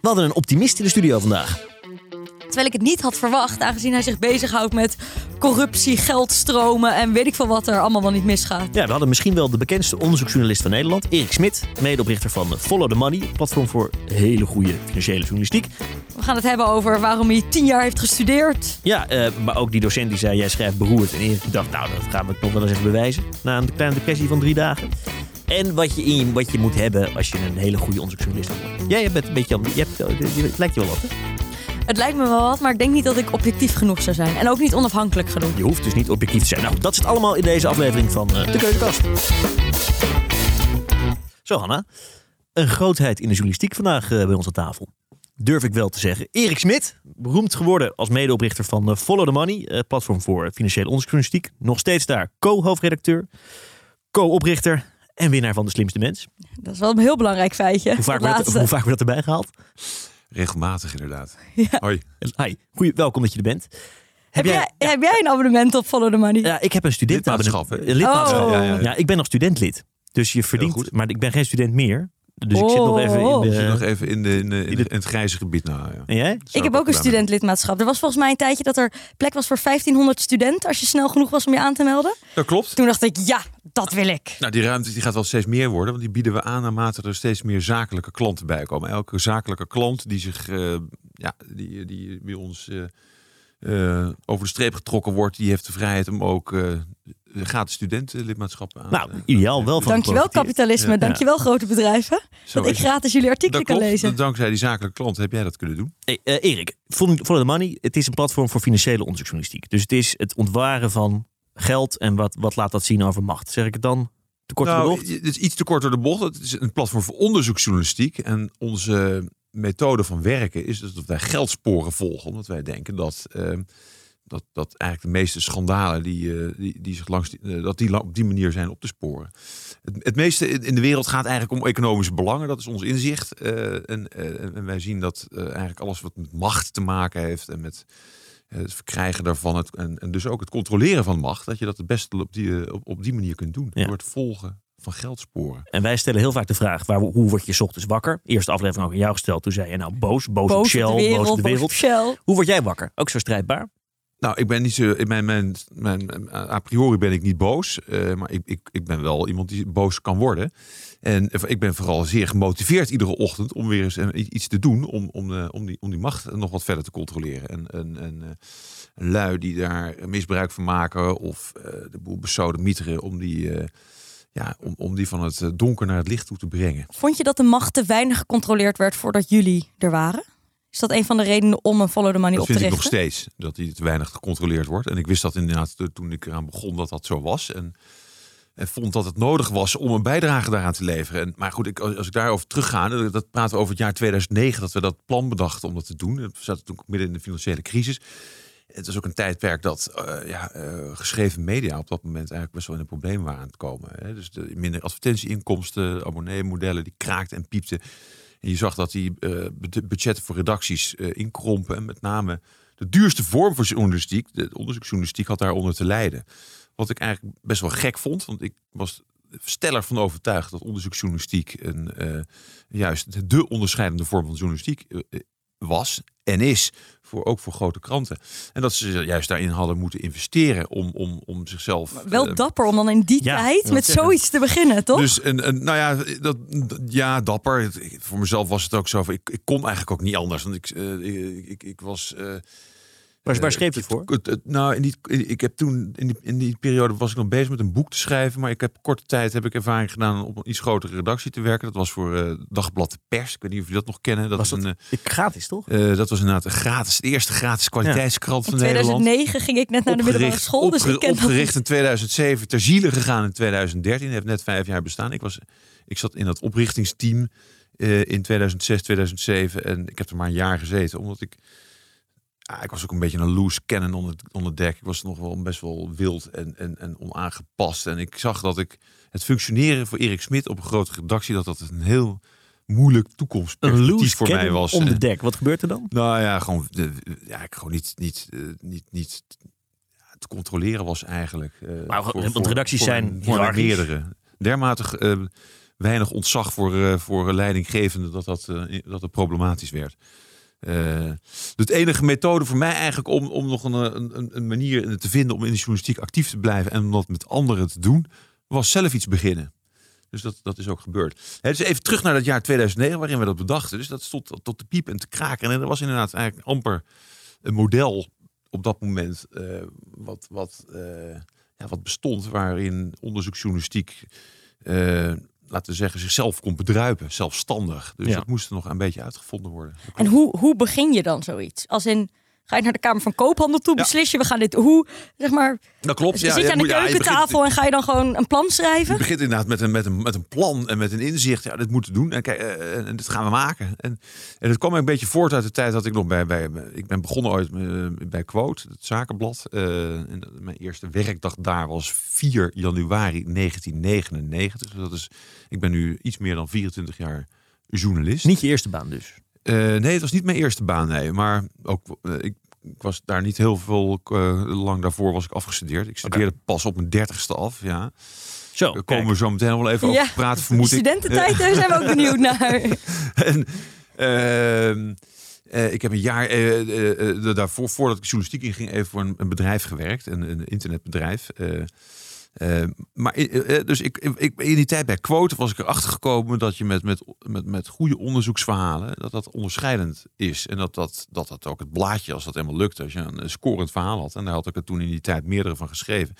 We hadden een optimist in de studio vandaag. Terwijl ik het niet had verwacht, aangezien hij zich bezighoudt met corruptie, geldstromen en weet ik veel wat er allemaal wel niet misgaat. Ja, we hadden misschien wel de bekendste onderzoeksjournalist van Nederland, Erik Smit, medeoprichter van Follow the Money, een platform voor hele goede financiële journalistiek. We gaan het hebben over waarom hij tien jaar heeft gestudeerd. Ja, eh, maar ook die docent die zei, jij schrijft beroerd. En Erik dacht, nou, dat gaan we nog wel eens even bewijzen. Na een kleine depressie van drie dagen. En wat je, in, wat je moet hebben als je een hele goede onderzoeksjournalist wordt. Jij bent een beetje, je hebt, het lijkt je wel wat, hè? Het lijkt me wel wat, maar ik denk niet dat ik objectief genoeg zou zijn. En ook niet onafhankelijk genoeg. Je hoeft dus niet objectief te zijn. Nou, dat zit allemaal in deze aflevering van uh, De Keuzenkast. Zo, Hanna. Een grootheid in de journalistiek vandaag uh, bij ons aan tafel. Durf ik wel te zeggen. Erik Smit, beroemd geworden als medeoprichter van uh, Follow the Money, platform voor financiële onderzoeksjournalistiek. Nog steeds daar co-hoofdredacteur, co-oprichter en winnaar van De Slimste Mens. Dat is wel een heel belangrijk feitje. Hoe vaak, wordt, hoe vaak wordt dat erbij gehaald? Regelmatig inderdaad. Ja. Hoi. Hi, Goeie, welkom dat je er bent. Heb, jij, heb jij een abonnement op Follow the Money? Ja, ik heb een studentenabonnement. Lidmaatschap, Lidmaatschap. Oh. Ja, ja, ja. ik ben nog studentlid. Dus je verdient, maar ik ben geen student meer. Dus ik zit nog even in Oh. de... Je zit nog even in, de, in, de, in, de- in het grijze gebied. Nou, ja. En jij? Ik heb ook een studentlidmaatschap. Er was volgens mij een tijdje dat er plek was voor 1500 studenten als je snel genoeg was om je aan te melden. Dat klopt. Toen dacht ik, ja, dat wil ik. Nou, die ruimte die gaat wel steeds meer worden, want die bieden we aan naarmate er steeds meer zakelijke klanten bij komen. Elke zakelijke klant die zich, eh, ja, die, die bij ons eh, eh, over de streep getrokken wordt, die heeft de vrijheid om ook eh gratis studentenlidmaatschappen aan Nou, te- ideaal wel van Dankjewel kapitalisme, Ja. dankjewel grote bedrijven. Zo Dat ik gratis jullie artikelen kan lezen. Dankzij die zakelijke klanten heb jij dat kunnen doen. Hey, eh, Erik, Follow the Money, het is een platform voor financiële onderzoeksjournalistiek. Dus het is het ontwaren van geld en wat, wat laat dat zien over macht. Zeg ik het dan te kort door de nou, bocht? Het is iets te kort door de bocht. Het is een platform voor onderzoeksjournalistiek. En onze methode van werken is dus dat wij geldsporen volgen. Omdat wij denken dat, eh, dat, dat eigenlijk de meeste schandalen die, eh, die, die zich langs die, eh, dat die op die manier zijn op te sporen. Het, het meeste in de wereld gaat eigenlijk om economische belangen. Dat is ons inzicht. Eh, en, en wij zien dat eh, eigenlijk alles wat met macht te maken heeft en met het verkrijgen daarvan het, en, en dus ook het controleren van macht, dat je dat het beste op die, op, op die manier kunt doen. Ja. Door het volgen van geldsporen. En wij stellen heel vaak de vraag, waar, hoe word je 's ochtends wakker? Eerste aflevering ook aan jou gesteld. Toen zei je nou boos, boos, op Boos Shell, op de wereld, boos op de boos wereld. op Shell. Hoe word jij wakker? Ook zo strijdbaar? Nou, ik ben niet zo. Mijn, mijn, mijn, a priori ben ik niet boos. eh, maar ik, ik, ik ben wel iemand die boos kan worden. En ik ben vooral zeer gemotiveerd iedere ochtend om weer eens eh, iets te doen. Om, om, eh, om, die, om die macht nog wat verder te controleren. En, en, en eh, lui die daar misbruik van maken. Of eh, de boel besodemieteren. Om die, eh, ja, om, om die van het eh, donker naar het licht toe te brengen. Vond je dat de macht te weinig gecontroleerd werd voordat jullie er waren? Is dat een van de redenen om een Follow the Money Dat op te vind ik richten? nog steeds. Dat die te weinig gecontroleerd wordt. En ik wist dat inderdaad toen ik eraan begon dat dat zo was. En, en vond dat het nodig was om een bijdrage daaraan te leveren. En, maar goed, ik, als ik daarover terugga, dat, dat praten we over het jaar 2009 dat we dat plan bedachten om dat te doen. We zaten toen midden in de financiële crisis. Het was ook een tijdperk dat eh, ja, eh, geschreven media op dat moment eigenlijk best wel in een probleem waren aan het komen. Hè. Dus de minder advertentieinkomsten, abonneemodellen die kraakten en piepten. En je zag dat die eh, bud- budgetten voor redacties eh, inkrompen. En met name de duurste vorm voor journalistiek, de onderzoeksjournalistiek, had daaronder te lijden. Wat ik eigenlijk best wel gek vond, want ik was stellig van overtuigd dat onderzoeksjournalistiek een, eh, juist de onderscheidende vorm van journalistiek was en is, voor, ook voor grote kranten. En dat ze juist daarin hadden moeten investeren om, om, om zichzelf... Wel eh, dapper om dan in die Ja, tijd met zeggen. zoiets te beginnen, toch? dus en, en, nou ja, dat, ja, dapper. Voor mezelf was het ook zo. Ik, ik kon eigenlijk ook niet anders. Want ik, eh, ik, ik, ik was. eh, Waar, waar eh, schreef je het voor? het- het- nou, in die, ik heb toen in die, in die periode was ik nog bezig met een boek te schrijven. Maar ik heb korte tijd heb ik ervaring gedaan om op een iets grotere redactie te werken. Dat was voor eh, Dagblad de Pers. Ik weet niet of jullie dat nog kennen. Dat Was dat een. Ik gratis, toch? eh, eh, dat was inderdaad een gratis, de eerste gratis kwaliteitskrant in van Nederland. 2009 ging ik net naar de middelbare school, dus ik ken opgericht in 2007, ter ziele gegaan in 2013. Heeft net vijf jaar bestaan. Ik, was, ik zat in dat oprichtingsteam eh, in 2006, 2007. En ik heb er maar een jaar gezeten, omdat ik... ah, ik was ook een beetje een loose cannon onder, onder dek. Ik was nog wel best wel wild en, en, en onaangepast. En ik zag dat ik het functioneren voor Erik Smit op een grote redactie... dat dat een heel moeilijk toekomstperspectief voor mij was. om de En- dek. Wat gebeurt er dan? nou ja, gewoon, de, ja, ik gewoon niet, niet, eh, niet, niet te controleren was eigenlijk. eh, Maar voor- want voor- redacties voor zijn voor meerdere. Dermate eh, weinig ontzag voor, uh, voor leidinggevenden dat dat, uh, dat het problematisch werd. Uh, de enige methode voor mij eigenlijk om, om nog een, een, een, manier te vinden om in de journalistiek actief te blijven en om dat met anderen te doen, was zelf iets beginnen. Dus dat, dat is ook gebeurd. Dus even terug naar het jaar 2009 waarin we dat bedachten. Dus dat stond tot de piep en te kraken. En er was inderdaad eigenlijk amper een model op dat moment uh, wat, wat, uh, ja, wat bestond waarin onderzoeksjournalistiek laten we zeggen, zichzelf kon bedruipen, zelfstandig. Dus Ja. dat moest er nog een beetje uitgevonden worden. En hoe, hoe begin je dan zoiets? Als in, ga je naar de Kamer van Koophandel toe, Ja. beslis je, we gaan dit, hoe, zeg maar, Dat klopt. zit je aan de ja, keukentafel en ga je dan gewoon een plan Je schrijven? begint inderdaad met een, met, een, met een plan en met een inzicht. Ja, dit moeten we doen. En, kijk, eh, en dit gaan we maken. En, en het kwam een beetje voort uit de tijd dat ik nog bij... bij ik ben begonnen ooit eh, bij Quote, het zakenblad. Eh, en mijn eerste werkdag daar was 4 januari 1999. Dus dat is, ik ben nu iets meer dan 24 jaar journalist. Niet je eerste baan dus. Eh, nee, het was niet mijn eerste baan, nee. Maar ook, eh, ik, ik was daar niet heel veel eh, lang daarvoor was ik afgestudeerd. Ik studeerde pas op mijn dertigste af, ja. Zo, Daar komen we zo meteen wel even over te praten, vermoed ik. Studententijd, daar zijn we ook benieuwd naar. En, ehm, eh, ik heb een jaar daarvoor, voordat ik journalistiek inging, even voor een, een bedrijf gewerkt, een, een internetbedrijf. Eh, maar eh, eh, dus ik, in die tijd bij Quote was ik erachter gekomen dat je met, met, met, met goede onderzoeksverhalen, dat dat onderscheidend is. En dat dat, dat dat ook het blaadje, als dat helemaal lukte, als je een scorend verhaal had, en daar had ik er toen in die tijd meerdere van geschreven,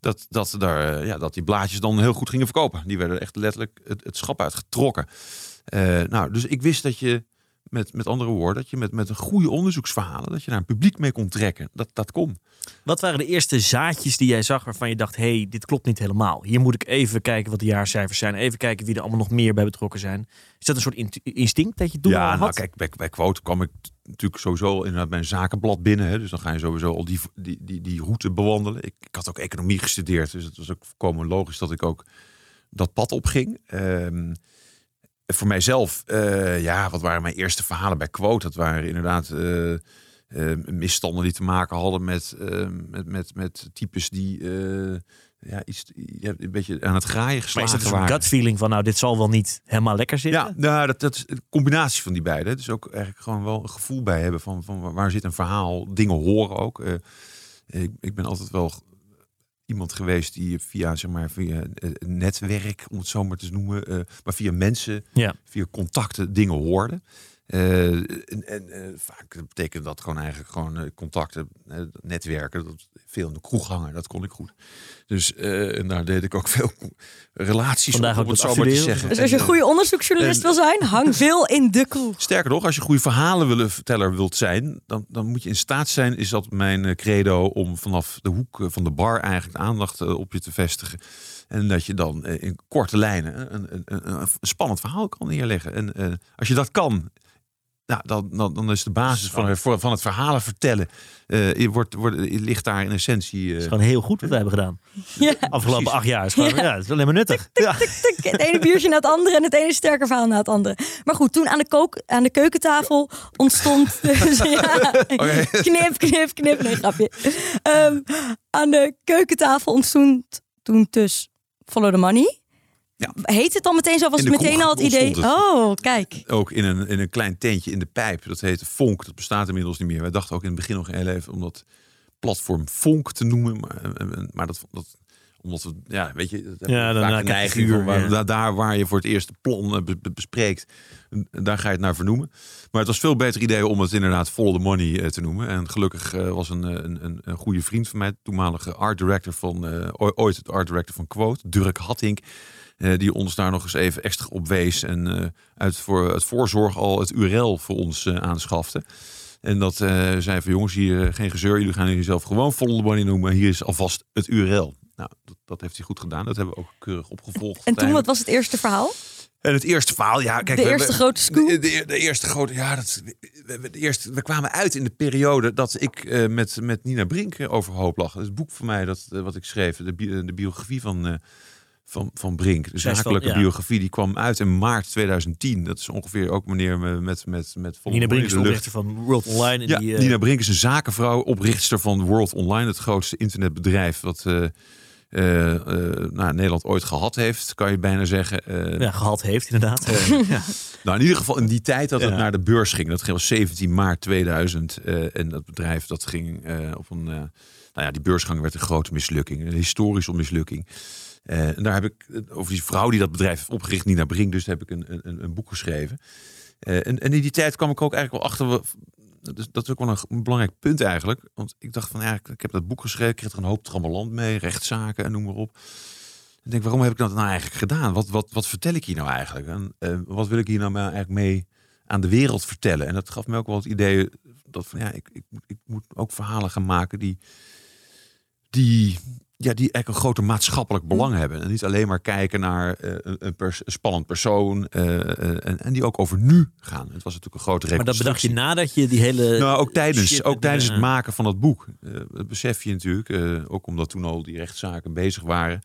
dat, dat, daar, ja, dat die blaadjes dan heel goed gingen verkopen. Die werden echt letterlijk het, schap uitgetrokken. Eh, nou, dus ik wist dat je, met, met andere woorden, dat je met, met een goede onderzoeksverhalen, dat je daar een publiek mee kon trekken. Dat, dat kon. Wat waren de eerste zaadjes die jij zag waarvan je dacht, hé, hey, dit klopt niet helemaal. Hier moet ik even kijken wat de jaarcijfers zijn. Even kijken wie er allemaal nog meer bij betrokken zijn. Is dat een soort in- instinct dat je toen al ja, had? nou kijk, bij, bij Quote kwam ik natuurlijk sowieso inderdaad bij een zakenblad binnen. Hè, dus dan ga je sowieso al die, die, die, die route bewandelen. Ik, ik had ook economie gestudeerd, dus het was ook volkomen logisch dat ik ook dat pad opging. Ehm voor mijzelf, eh, ja, wat waren mijn eerste verhalen bij Quote? Dat waren inderdaad eh, eh, misstanden die te maken hadden met, met, met, met types die ja, iets, ja, een beetje aan het graaien maar is geslagen dat een gut feeling van, nou, dit zal wel niet helemaal lekker zitten? Ja, nou, dat, dat is een combinatie van die beide. Dus ook eigenlijk gewoon wel een gevoel bij hebben van, van waar- zit een verhaal. Dingen horen ook. Ik, ik ben altijd wel iemand geweest die via, zeg maar, via eh, een netwerk, om het zo maar te noemen, eh, maar via mensen, Ja. via contacten dingen hoorde. Eh, en en vaak betekent dat gewoon eigenlijk gewoon contacten, netwerken. Dat, veel in de kroeg hangen, dat kon ik goed. Dus eh, en daar deed ik ook veel relaties Vandaag op, om het zo maar te affiliëren. zeggen. Dus als je een En, goede onderzoeksjournalist en- wil zijn, hang veel in de kroeg. Sterker nog, als je goede verhalenverteller wilt zijn, dan, dan moet je in staat zijn, is dat mijn eh, credo, om vanaf de hoek eh, van de bar eigenlijk aandacht eh, op je te vestigen. En dat je dan eh, in korte lijnen een, een, een, een spannend verhaal kan neerleggen. En eh, als je dat kan, nou, dan, dan, dan is de basis van, het- van het verhalen vertellen, eh, je wordt, wordt, ligt daar in essentie. Eh, is gewoon heel goed wat wij hebben gedaan. Ja. Afgelopen Precies. acht jaar. Is gewoon, ja. het is alleen maar nuttig. Ja. Het ene biertje na het andere en het ene sterker verhaal na het andere. Maar goed, toen aan de, kook, aan de keukentafel ontstond... Dus, ja, Oké. knip, knip, knip. Nee, grapje. Ehm, aan de keukentafel ontstond toen dus Follow the Money. Ja. Heet het dan meteen zo? Was het meteen kroeg al het idee? het. Oh, kijk. ook in een, in een klein tentje in de pijp. Dat heette Fonk. Dat bestaat inmiddels niet meer. Wij dachten ook in het begin nog heel even om dat platform Fonk te noemen. Maar, maar dat, dat omdat we, ja, weet je, dat hebben Ja, we dan vaak een van waar, ja. daar, daar waar je voor het eerst plan eh, be- be- bespreekt, daar ga je het naar vernoemen. Maar het was veel beter idee om het inderdaad Follow the Money eh, te noemen. En gelukkig eh, was een, een, een, een goede vriend van mij, toenmalige art director van, ooit het art director van Quote, Dirk Hattink. Eh, die ons daar nog eens even extra op wees. En eh, uit voor het voorzorg al het URL voor ons eh, aanschafte. En dat zei van jongens, hier geen gezeur. Jullie gaan jezelf gewoon Follow the Money noemen. Hier is alvast het URL. Nou, dat, dat heeft hij goed gedaan. Dat hebben we ook keurig opgevolgd. En toen, wat was het eerste verhaal? En het eerste verhaal, ja, kijk. De eerste we- grote scoop? De, de, de eerste grote, ja, dat, we, de eerste, we kwamen uit in de periode dat ik met, met Nina Brink overhoop lag. Het boek van mij, dat, wat ik schreef, de, bi- de biografie van, van, van Brink. De van- zakelijke ja. biografie, die kwam uit in maart 2010. Dat is ongeveer ook meneer met, met, met, Nina Brink is de oprichter van World Online. Ja, die, eh, Nina Brink is een zakenvrouw, oprichter van World Online, het grootste internetbedrijf wat, eh, eh, nou, Nederland ooit gehad heeft, kan je bijna zeggen. Ja, gehad heeft inderdaad. ja. Nou, in ieder geval in die tijd dat het naar de beurs ging. Dat was 17 maart 2000. eh, en dat bedrijf dat ging op een... nou ja, die beursgang werd een grote mislukking. Een historische mislukking. Eh, en daar heb ik eh, over die vrouw die dat bedrijf heeft opgericht, Nina Brink. Dus heb ik een, een, een boek geschreven. Eh, en, en in die tijd kwam ik ook eigenlijk wel achter... we- Dat is, ook wel een, belangrijk punt eigenlijk. Want ik dacht van, ja, ik, heb dat boek geschreven. Ik kreeg er een hoop trammeland mee. Rechtszaken en noem maar op. Ik denk, waarom heb ik dat nou eigenlijk gedaan? Wat, wat, wat vertel ik hier nou eigenlijk? En wat wil ik hier nou eigenlijk mee aan de wereld vertellen? En dat gaf me ook wel het idee dat van ja, ik, ik, ik moet ook verhalen gaan maken die, die, ja, die eigenlijk een groter maatschappelijk belang hebben. En niet alleen maar kijken naar eh, een, een, pers- een spannend persoon. eh, eh, en, en die ook over nu gaan. Het was natuurlijk een grote Maar dat bedacht je nadat je die hele... Nou, ook tijdens, ook tijdens het maken van dat boek. Eh, dat besef je natuurlijk. eh, ook omdat toen al die rechtszaken bezig waren.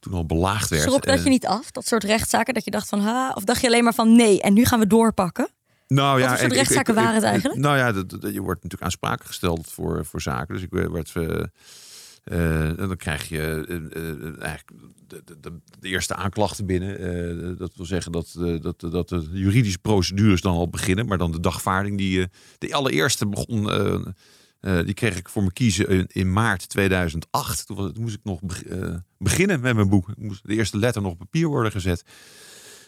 Toen al belaagd werd. Schrok dat je niet af, dat soort rechtszaken? Dat je dacht van, ha, of dacht je alleen maar van nee, en nu gaan we doorpakken? Nou ja, voor soort ik- ik- rechtszaken ik- waren het ik- eigenlijk? Nou ja, dat, dat- je wordt natuurlijk aansprakelijk gesteld voor, voor zaken. Dus ik werd. En dan krijg je eh, eh, eigenlijk de, de, de, eerste aanklachten binnen. Dat wil zeggen dat, dat, dat de juridische procedures dan al beginnen. Maar dan de dagvaarding, die, de allereerste begon. die kreeg ik voor me kiezen in, in maart 2008. Toen, was- toen moest ik nog beg- beginnen met mijn boek. Ik moest de eerste letter nog op papier worden gezet.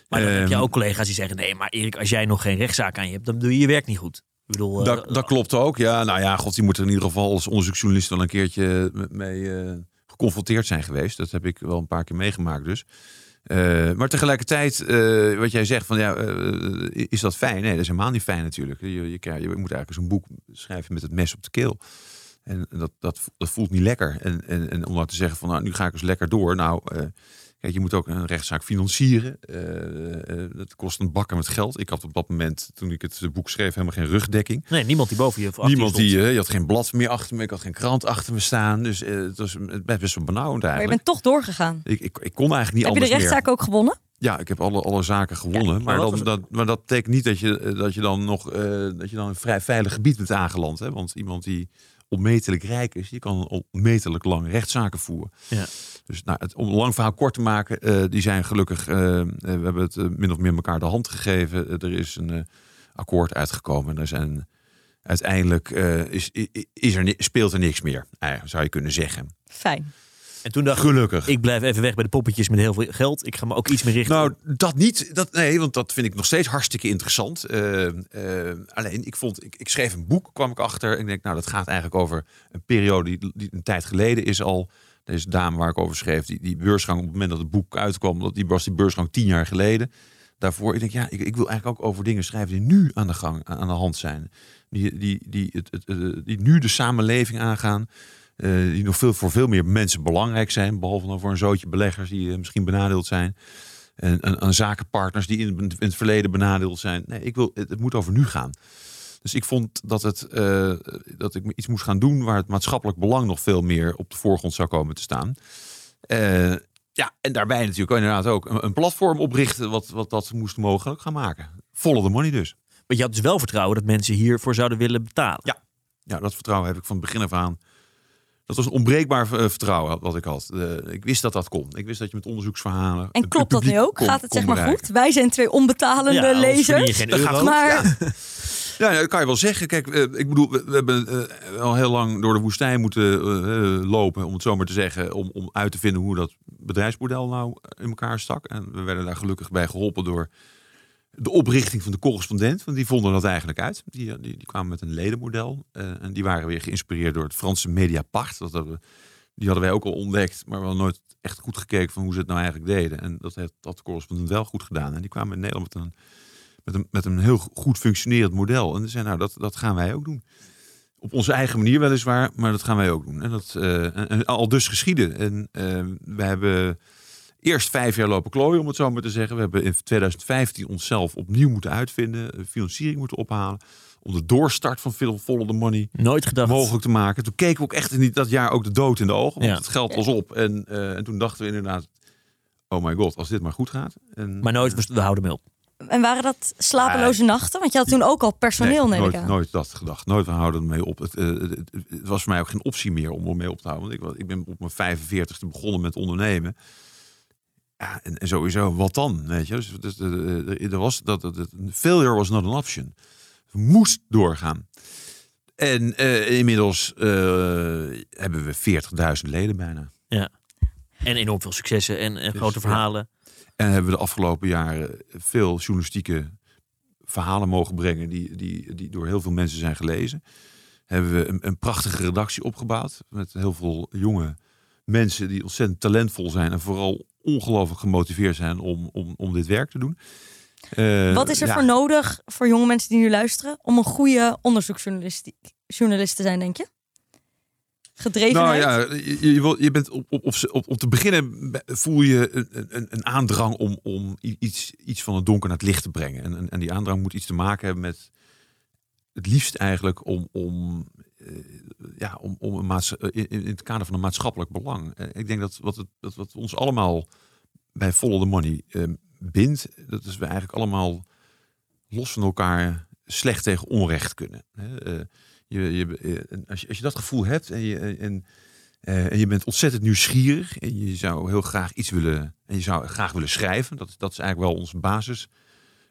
Maar dan heb je Ehm, ook collega's die zeggen... Nee, maar Erik, als jij nog geen rechtszaak aan je hebt... dan doe je je werk niet goed. Eh, Dat, dat klopt ook. Ja, nou ja, god, die moet er in ieder geval als onderzoeksjournalist wel een keertje mee eh, geconfronteerd zijn geweest. Dat heb ik wel een paar keer meegemaakt dus. Eh, maar tegelijkertijd, wat jij zegt van ja, is dat fijn? Nee, dat is helemaal niet fijn natuurlijk. Je, je, je moet eigenlijk een boek schrijven met het mes op de keel. En dat, dat, dat voelt niet lekker. En, en, en om nou te zeggen van nou, nu ga ik eens lekker door. Nou, kijk, je moet ook een rechtszaak financieren. Eh, eh, dat kost een bakken met geld. Ik had op dat moment, toen ik het boek schreef, helemaal geen rugdekking. Nee, niemand die boven je... of achter Niemand stond. die, eh, je had geen blad meer achter me, ik had geen krant achter me staan. Dus het was best best wel benauwd Maar je eigenlijk. bent toch doorgegaan. Ik, ik, ik kon eigenlijk niet Heb je de anders rechtszaak ook gewonnen? Ja, ik heb alle, alle zaken gewonnen. maar maar, was- dat, maar dat betekent niet dat je, dat je dan nog eh, dat je dan een vrij veilig gebied bent aangeland. Hè? Want iemand die onmetelijk rijk is, die kan onmetelijk lang rechtszaken voeren. Ja. Dus nou, het, om een lang verhaal kort te maken, eh, die zijn gelukkig, eh, eh, we hebben het min of meer elkaar de hand gegeven. Er is een eh, akkoord uitgekomen. En er zijn uiteindelijk eh, is, is er, speelt er niks meer, eigenlijk, zou je kunnen zeggen. Fijn. En toen dacht ik... Gelukkig. Ik blijf even weg bij de poppetjes met heel veel geld. Ik ga me ook iets meer richten. Nou, dat niet. Dat, nee, want dat vind ik nog steeds hartstikke interessant. Eh, eh, alleen, ik vond, ik, ik schreef een boek, kwam ik achter. En ik denk, nou, dat gaat eigenlijk over een periode die, die een tijd geleden is al. Deze dame waar ik over schreef, die, die beursgang op het moment dat het boek uitkwam, dat die was die beursgang tien jaar geleden. Daarvoor, ik denk, ja, ik, ik wil eigenlijk ook over dingen schrijven die nu aan de gang, aan de hand zijn. Die, die, die, het, het, eh, die nu de samenleving aangaan. Eh, die nog veel, voor veel meer mensen belangrijk zijn. Behalve dan voor een zootje beleggers die eh, misschien benadeeld zijn. En, en, en zakenpartners die in, in het verleden benadeeld zijn. Nee, ik wil, het, het moet over nu gaan. Dus ik vond dat, het, eh, dat ik iets moest gaan doen waar het maatschappelijk belang nog veel meer op de voorgrond zou komen te staan. Ja, en daarbij natuurlijk inderdaad ook een, een platform oprichten wat, wat dat moest mogelijk gaan maken. Follow the money dus. Maar je had dus wel vertrouwen dat mensen hiervoor zouden willen betalen. Ja. Ja, dat vertrouwen heb ik van het begin af aan. Dat was een onbreekbaar eh, vertrouwen wat ik had. Eh, ik wist dat dat kon. Ik wist dat je met onderzoeksverhalen. En klopt dat nu ook? kon- Gaat het zeg maar bereiken. goed? Wij zijn twee onbetalende Ja, lezers. geen Dat gaat euro. Maar Ja, ja, dat kan je wel zeggen. Kijk, eh, ik bedoel, we, hebben eh, al heel lang door de woestijn moeten lopen, om het zo maar te zeggen, om, om uit te vinden hoe dat bedrijfsmodel nou in elkaar stak. En we werden daar gelukkig bij geholpen door de oprichting van de correspondent. Want die vonden dat eigenlijk uit. Die, eh, die, die kwamen met een ledenmodel. eh, en die waren weer geïnspireerd door het Franse Mediapart. Dat hadden die hadden wij ook al ontdekt, maar we hadden nooit echt goed gekeken van hoe ze het nou eigenlijk deden. En dat heeft dat de correspondent wel goed gedaan. En die kwamen in Nederland met een met een, met een heel goed functionerend model. En ze zeiden, nou, dat, dat gaan wij ook doen. Op onze eigen manier weliswaar, maar dat gaan wij ook doen. En dat eh, al dus geschieden. En we hebben eerst vijf jaar lopen klooien, om het zo maar te zeggen. We hebben in 2015 onszelf opnieuw moeten uitvinden, eh, financiering moeten ophalen, om de doorstart van Phil Follow the Money Nooit gedacht. mogelijk te maken. Toen keken we ook echt niet dat jaar ook de dood in de ogen, want Ja. het geld was op. En, eh, en toen dachten we inderdaad, oh my god, als dit maar goed gaat. En, Maar nooit, we houden mee op. En waren dat slapeloze nachten? Want je had toen ook al personeel, Nee, neem nooit, ik aan. nooit dat gedacht. Nooit, we houden ermee op. Het, eh, het, het- het was voor mij ook geen optie meer om ermee op te houden. Want ik, ik ben op mijn 45ste begonnen met ondernemen. Ja, en, en sowieso, wat dan? Weet je? Dus, dus, er- was dat, dat, failure was not an option. Moest doorgaan. En eh, inmiddels eh, hebben we 40.000 leden bijna. En enorm veel successen en, en Dus, grote ja. verhalen. En hebben we de afgelopen jaren veel journalistieke verhalen mogen brengen die, die, die door heel veel mensen zijn gelezen. Hebben we een, een prachtige redactie opgebouwd met heel veel jonge mensen die ontzettend talentvol zijn en vooral ongelooflijk gemotiveerd zijn om, om, om dit werk te doen. Eh, Wat is er ja. voor nodig voor jonge mensen die nu luisteren om een goede onderzoeksjournalist journalist te zijn, denk je? Gedrevenheid? Nou ja, je, je, wil- je bent op, op, op, te beginnen be- voel je een, een, een aandrang om, om iets, iets van het donker naar het licht te brengen. En, en, en die aandrang moet iets te maken hebben met het liefst eigenlijk om, om, ja, om, om een eh, in, in het kader van een maatschappelijk belang. Eh, ik denk dat wat, het, dat wat ons allemaal bij Follow the Money eh, bindt, dat is we eigenlijk allemaal los van elkaar slecht tegen onrecht kunnen. Eh, je, je, eh, als, je, als je dat gevoel hebt en je, en, eh, en je bent ontzettend nieuwsgierig en je zou heel graag iets willen en je zou graag willen schrijven, dat, dat is eigenlijk wel ons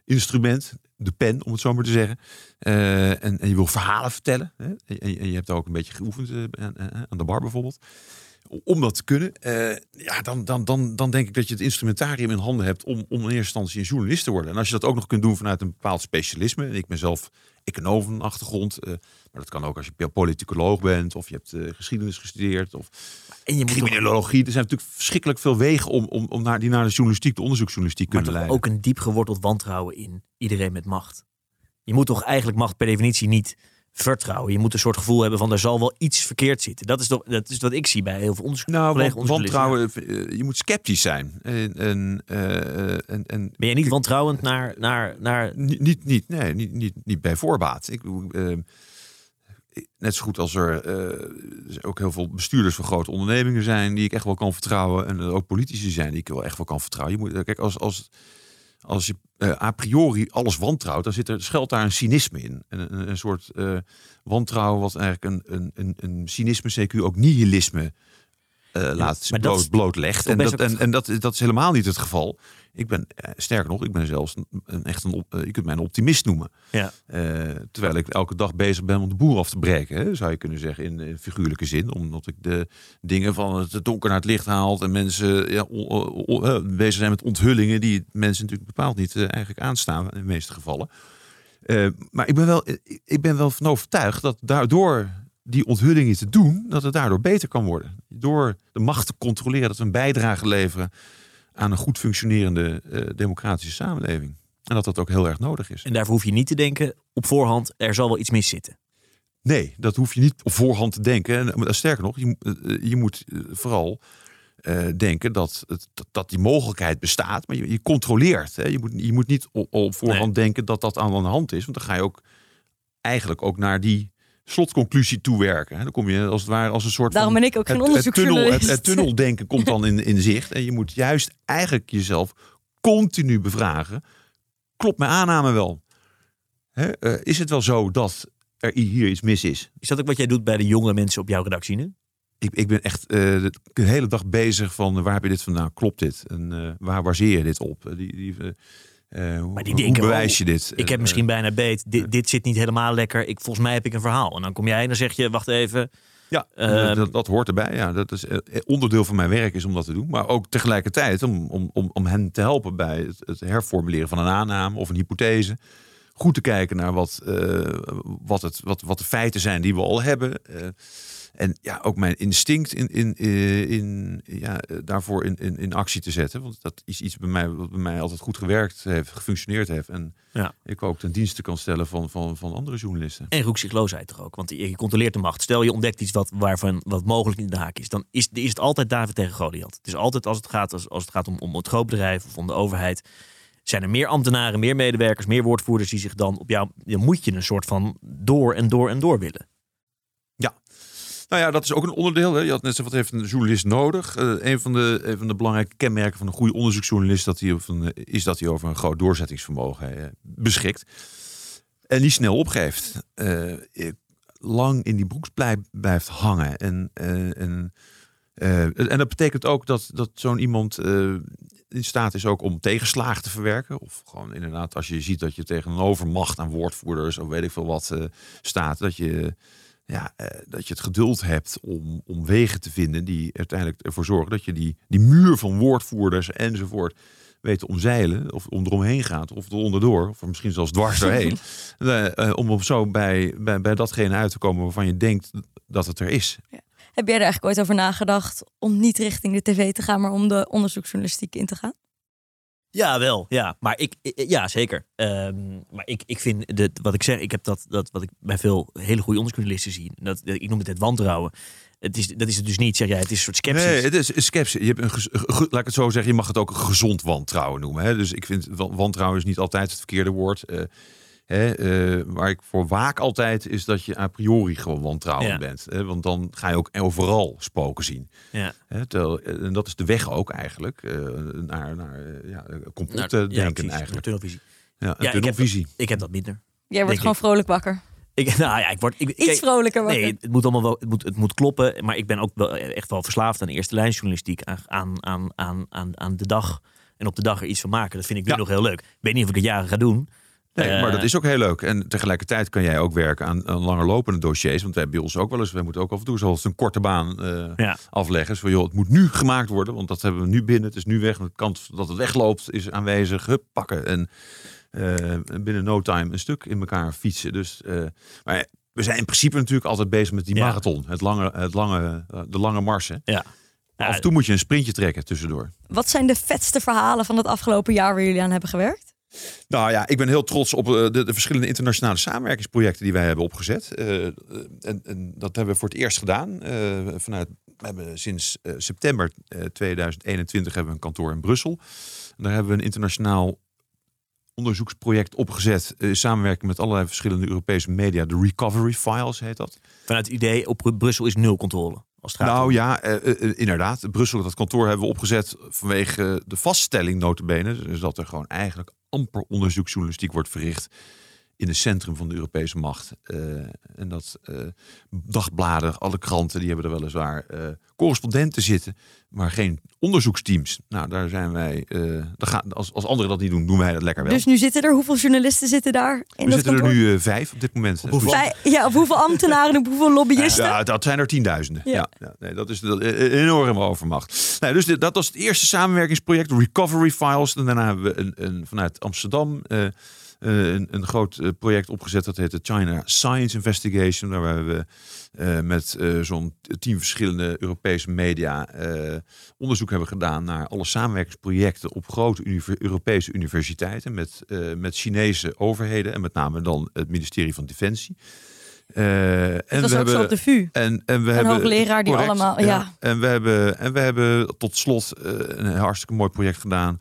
basisinstrument, de pen om het zo maar te zeggen. Eh, en, je wil verhalen vertellen hè? En, je- hebt ook een beetje geoefend eh, aan, aan de bar bijvoorbeeld. Om dat te kunnen, eh, ja, dan, dan, dan, dan denk ik dat je het instrumentarium in handen hebt om, om in eerste instantie een journalist te worden. En als je dat ook nog kunt doen vanuit een bepaald specialisme. En ik ben zelf econoom van achtergrond. eh, maar dat kan ook als je politicoloog bent of je hebt eh, geschiedenis gestudeerd of En je moet criminologie. Er zijn natuurlijk verschrikkelijk veel wegen om, om, om naar, die naar de journalistiek, de onderzoeksjournalistiek maar kunnen leiden. ook een diep geworteld wantrouwen in iedereen met macht. Je moet toch eigenlijk macht per definitie niet vertrouwen. Je moet een soort gevoel hebben van er zal wel iets verkeerd zitten. Dat is, toch, dat is wat ik zie bij heel veel onderzoek. Nou, want, wantrouwen, eh, je moet sceptisch zijn. En, en, eh, en, en Ben je niet wantrouwend naar, naar, naar Niet, niet, nee, niet, niet, niet bij voorbaat. Ik, eh, net zo goed als er eh, ook heel veel bestuurders van grote ondernemingen zijn die ik echt wel kan vertrouwen. En ook politici zijn die ik wel echt wel kan vertrouwen. Je moet, kijk, als, als, als je eh, a priori alles wantrouwt, dan zit er, schuilt daar een cynisme in. En een, een soort eh, wantrouwen wat eigenlijk een, een, een, een cynisme, CQ ook nihilisme eh, laat bloot, blootlegt. En, dat, en, het- en dat, dat is helemaal niet het geval. Ik ben, eh, sterker nog, ik ben zelfs een, echt een, op- eh, je kunt mij een optimist noemen. Ja. Eh, terwijl ik elke dag bezig ben om de boer af te breken, hè, zou je kunnen zeggen in, in figuurlijke zin. Omdat ik de dingen van het donker naar het licht haalt en mensen ja, o- o- o- bezig zijn met onthullingen die mensen natuurlijk bepaald niet eigenlijk aanstaan in de meeste gevallen. Maar ik ben, wel, ik- ik ben wel van overtuigd dat daardoor die onthullingen te doen, dat het daardoor beter kan worden. Door de macht te controleren, dat we een bijdrage leveren aan een goed functionerende eh, democratische samenleving. En dat dat ook heel erg nodig is. En daarvoor hoef je niet te denken op voorhand, er zal wel iets mis zitten. Nee, dat hoef je niet op voorhand te denken. En, maar sterker nog, je, moet- eh, je moet eh, vooral eh, denken dat, dat, dat die mogelijkheid bestaat. Maar je, je controleert. Hè. Je, moet, je moet niet op, op voorhand denken dat dat aan de hand is. Want dan ga je ook eigenlijk ook naar die slotconclusie toewerken. hè. Dan kom je als het ware als een soort Daarom van... ben ik ook geen het, het, tunnel, het, onderzoeksjournalist. het tunneldenken komt dan in, in zicht. En je moet juist eigenlijk jezelf continu bevragen. Klopt mijn aanname wel? Hè? eh, is het wel zo dat er hier iets mis is? Is dat ook wat jij doet bij de jonge mensen op jouw redactie nu? Ik, ik ben echt eh, de, de hele dag bezig van eh, waar heb je dit vandaan? Klopt dit? En eh, waar baseer je dit op? Die, die, eh, eh, hoe, Maar die hoe bewijs je dit? Ik Eh, heb misschien bijna beet. Dit, dit zit niet helemaal lekker. Ik, volgens mij heb ik een verhaal. En dan kom jij en dan zeg je, wacht even. Ja, Ehm, dat, dat hoort erbij. Ja, dat is eh, onderdeel van mijn werk is om dat te doen. Maar ook tegelijkertijd om, om, om, om hen te helpen bij het, het herformuleren van een aanname of een hypothese. Goed te kijken naar wat, eh, wat, het, wat, wat de feiten zijn die we al hebben. Eh, en ja, ook mijn instinct in, in, eh, in, ja, daarvoor in, in, in actie te zetten. Want dat is iets bij mij, wat bij mij altijd goed gewerkt heeft, gefunctioneerd heeft. En Ja. ik ook ten dienste kan stellen van, van, van andere journalisten. En roekzichtloosheid toch ook. Want je je controleert de macht. Stel je ontdekt iets wat, waarvan wat mogelijk in de haak is. Dan is, is het altijd David tegen Goliath. Het is altijd als het gaat, als, als het gaat om, om het grootbedrijf of om de overheid. Zijn er meer ambtenaren, meer medewerkers, meer woordvoerders die zich dan op jou. Moet je een soort van door en door en door willen. Nou ja, dat is ook een onderdeel. Hè. Je had net zo wat heeft een journalist nodig. Uh, een, van de, een van de belangrijke kenmerken van een goede onderzoeksjournalist dat hij op een, is dat hij over een groot doorzettingsvermogen uh, beschikt. En niet snel opgeeft. Lang in die broeks blijft hangen. En, en, en dat betekent ook dat, dat zo'n iemand in staat is ook om tegenslagen te verwerken. Of gewoon inderdaad, als je ziet dat je tegen een overmacht aan woordvoerders of weet ik veel wat staat, dat je ja, uh, dat je het geduld hebt om, om wegen te vinden die uiteindelijk ervoor zorgen dat je die, die muur van woordvoerders enzovoort weet te omzeilen. Of om eromheen gaat, of er onderdoor, of misschien zelfs dwars doorheen. uh, om op zo bij, bij, bij datgene uit te komen waarvan je denkt dat het er is. Ja. Heb jij er eigenlijk ooit over nagedacht om niet richting de tv te gaan, maar om de onderzoeksjournalistiek in te gaan? Ja, wel. Ja, maar ik, ja zeker. Um, maar ik, ik vind, de, wat ik zeg, ik heb dat, dat wat ik bij veel hele goede onderzoeksjournalisten zie. Dat, ik noem het het wantrouwen. Het is, dat is het dus niet, zeg jij. Het is een soort sceptisch. Nee, het is sceptisch. Je hebt een, laat ik het zo zeggen, je mag het ook een gezond wantrouwen noemen. Hè? Dus ik vind, wantrouwen is niet altijd het verkeerde woord. Uh, Hè, uh, waar ik voor waak altijd is dat je a priori gewoon wantrouwend bent. Hè, want dan ga je ook overal spoken zien. Ja. Hè, tel, en dat is de weg ook eigenlijk uh, naar, naar ja, complot denken ja, eigenlijk. Tunnelvisie. Ja, een tunnelvisie. Ik heb, ik heb dat minder. Jij wordt gewoon ik. vrolijk wakker. Ik, nou ja, ik word ik, iets vrolijker. Wakker. Nee, het moet allemaal wel, het moet, het moet kloppen. Maar ik ben ook wel echt wel verslaafd aan eerste lijnjournalistiek, aan, aan, aan, aan, aan de dag en op de dag er iets van maken. Dat vind ik nu nog heel leuk. Ik weet niet of ik het jaren ga doen. Nee, maar dat is ook heel leuk. En tegelijkertijd kan jij ook werken aan, aan langer lopende dossiers. Want wij hebben bij ons ook wel eens, wij moeten ook af en toe zoals een korte baan uh, afleggen. Zo, joh, het moet nu gemaakt worden, want dat hebben we nu binnen. Het is nu weg. De kans dat het wegloopt is aanwezig. Hup, pakken. En uh, binnen no time een stuk in elkaar fietsen. Dus, uh, maar we zijn in principe natuurlijk altijd bezig met die marathon. Het lange, het lange, de lange marsen. Ja. af en toe moet je een sprintje trekken tussendoor. Wat zijn de vetste verhalen van het afgelopen jaar waar jullie aan hebben gewerkt? Nou ja, ik ben heel trots op eh, de, de verschillende internationale samenwerkingsprojecten die wij hebben opgezet. Uh, en, en, dat hebben we voor het eerst gedaan. Vanuit, we hebben sinds september 2021 hebben we een kantoor in Brussel. Daar hebben we een internationaal onderzoeksproject opgezet. in samenwerking met allerlei verschillende Europese media. De Recovery Files heet dat. Vanuit het idee op Brussel is nul controle nou ja, uh, uh, inderdaad. Brussel, dat kantoor hebben we opgezet vanwege de vaststelling notabene. Dus dat er gewoon eigenlijk amper onderzoeksjournalistiek wordt verricht in het centrum van de Europese macht. Uh, en dat uh, dagbladen, alle kranten, die hebben er weliswaar uh, correspondenten zitten, maar geen onderzoeksteams. Nou, daar zijn wij. daar gaan, als, als anderen dat niet doen, doen wij dat lekker wel. Dus nu zitten er, hoeveel journalisten zitten daar? In We zitten kantoor? er nu vijf op dit moment. Op hoeveel, ja, op hoeveel ambtenaren, op hoeveel lobbyisten? Ja, dat zijn er tienduizenden. Ja. ja, nee, dat is een enorme overmacht. Nou, dus dit, dat was het eerste samenwerkingsproject, Recovery Files. En daarna hebben we een, een vanuit Amsterdam. Uh, een, een, groot uh, project opgezet. Dat heet de China Science Investigation. Waar we uh, met zo'n tien verschillende Europese media onderzoek hebben gedaan naar alle samenwerkingsprojecten op grote univer Europese universiteiten. Met, met Chinese overheden en met name dan het ministerie van Defensie. En was we ook hebben, zo op de VU. En, en we een hebben hoogleraar die correct, allemaal. Ja. ja. En, we hebben, en we hebben tot slot een hartstikke mooi project gedaan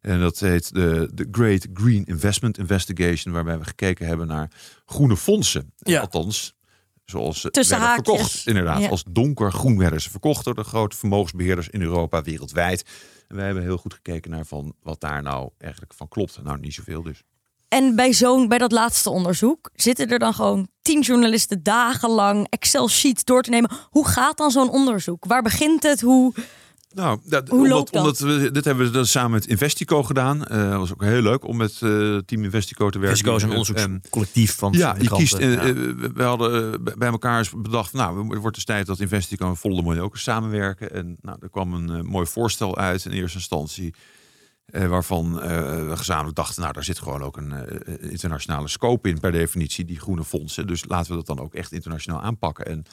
en dat heet de, de Great Green Investment Investigation, waarbij we gekeken hebben naar groene fondsen. Ja. Althans, zoals ze Tussen werden verkocht. Inderdaad, als donkergroen werden ze verkocht door de grote vermogensbeheerders in Europa, wereldwijd. En wij hebben heel goed gekeken naar van wat daar nou eigenlijk van klopt. Nou, niet zoveel dus. En bij zo'n, bij dat laatste onderzoek, zitten er dan gewoon tien journalisten dagenlang Excel-sheets door te nemen. Hoe gaat dan zo'n onderzoek? Waar begint het? Hoe nou, dat, Hoe omdat, omdat, we, dit hebben we dan samen met Investico gedaan. Uh, dat was ook heel leuk om met uh, team Investico te werken. Investico is een onderzoekscollectief van Ja, je kiest. Uh, ja. we hadden bij elkaar bedacht, nou, het wordt dus tijd dat Investico en Voldemort ook samenwerken. En nou, er kwam een mooi voorstel uit in eerste instantie. waarvan we gezamenlijk dachten, nou, daar zit gewoon ook een internationale scope in per definitie, die groene fondsen. Dus laten we dat dan ook echt internationaal aanpakken. En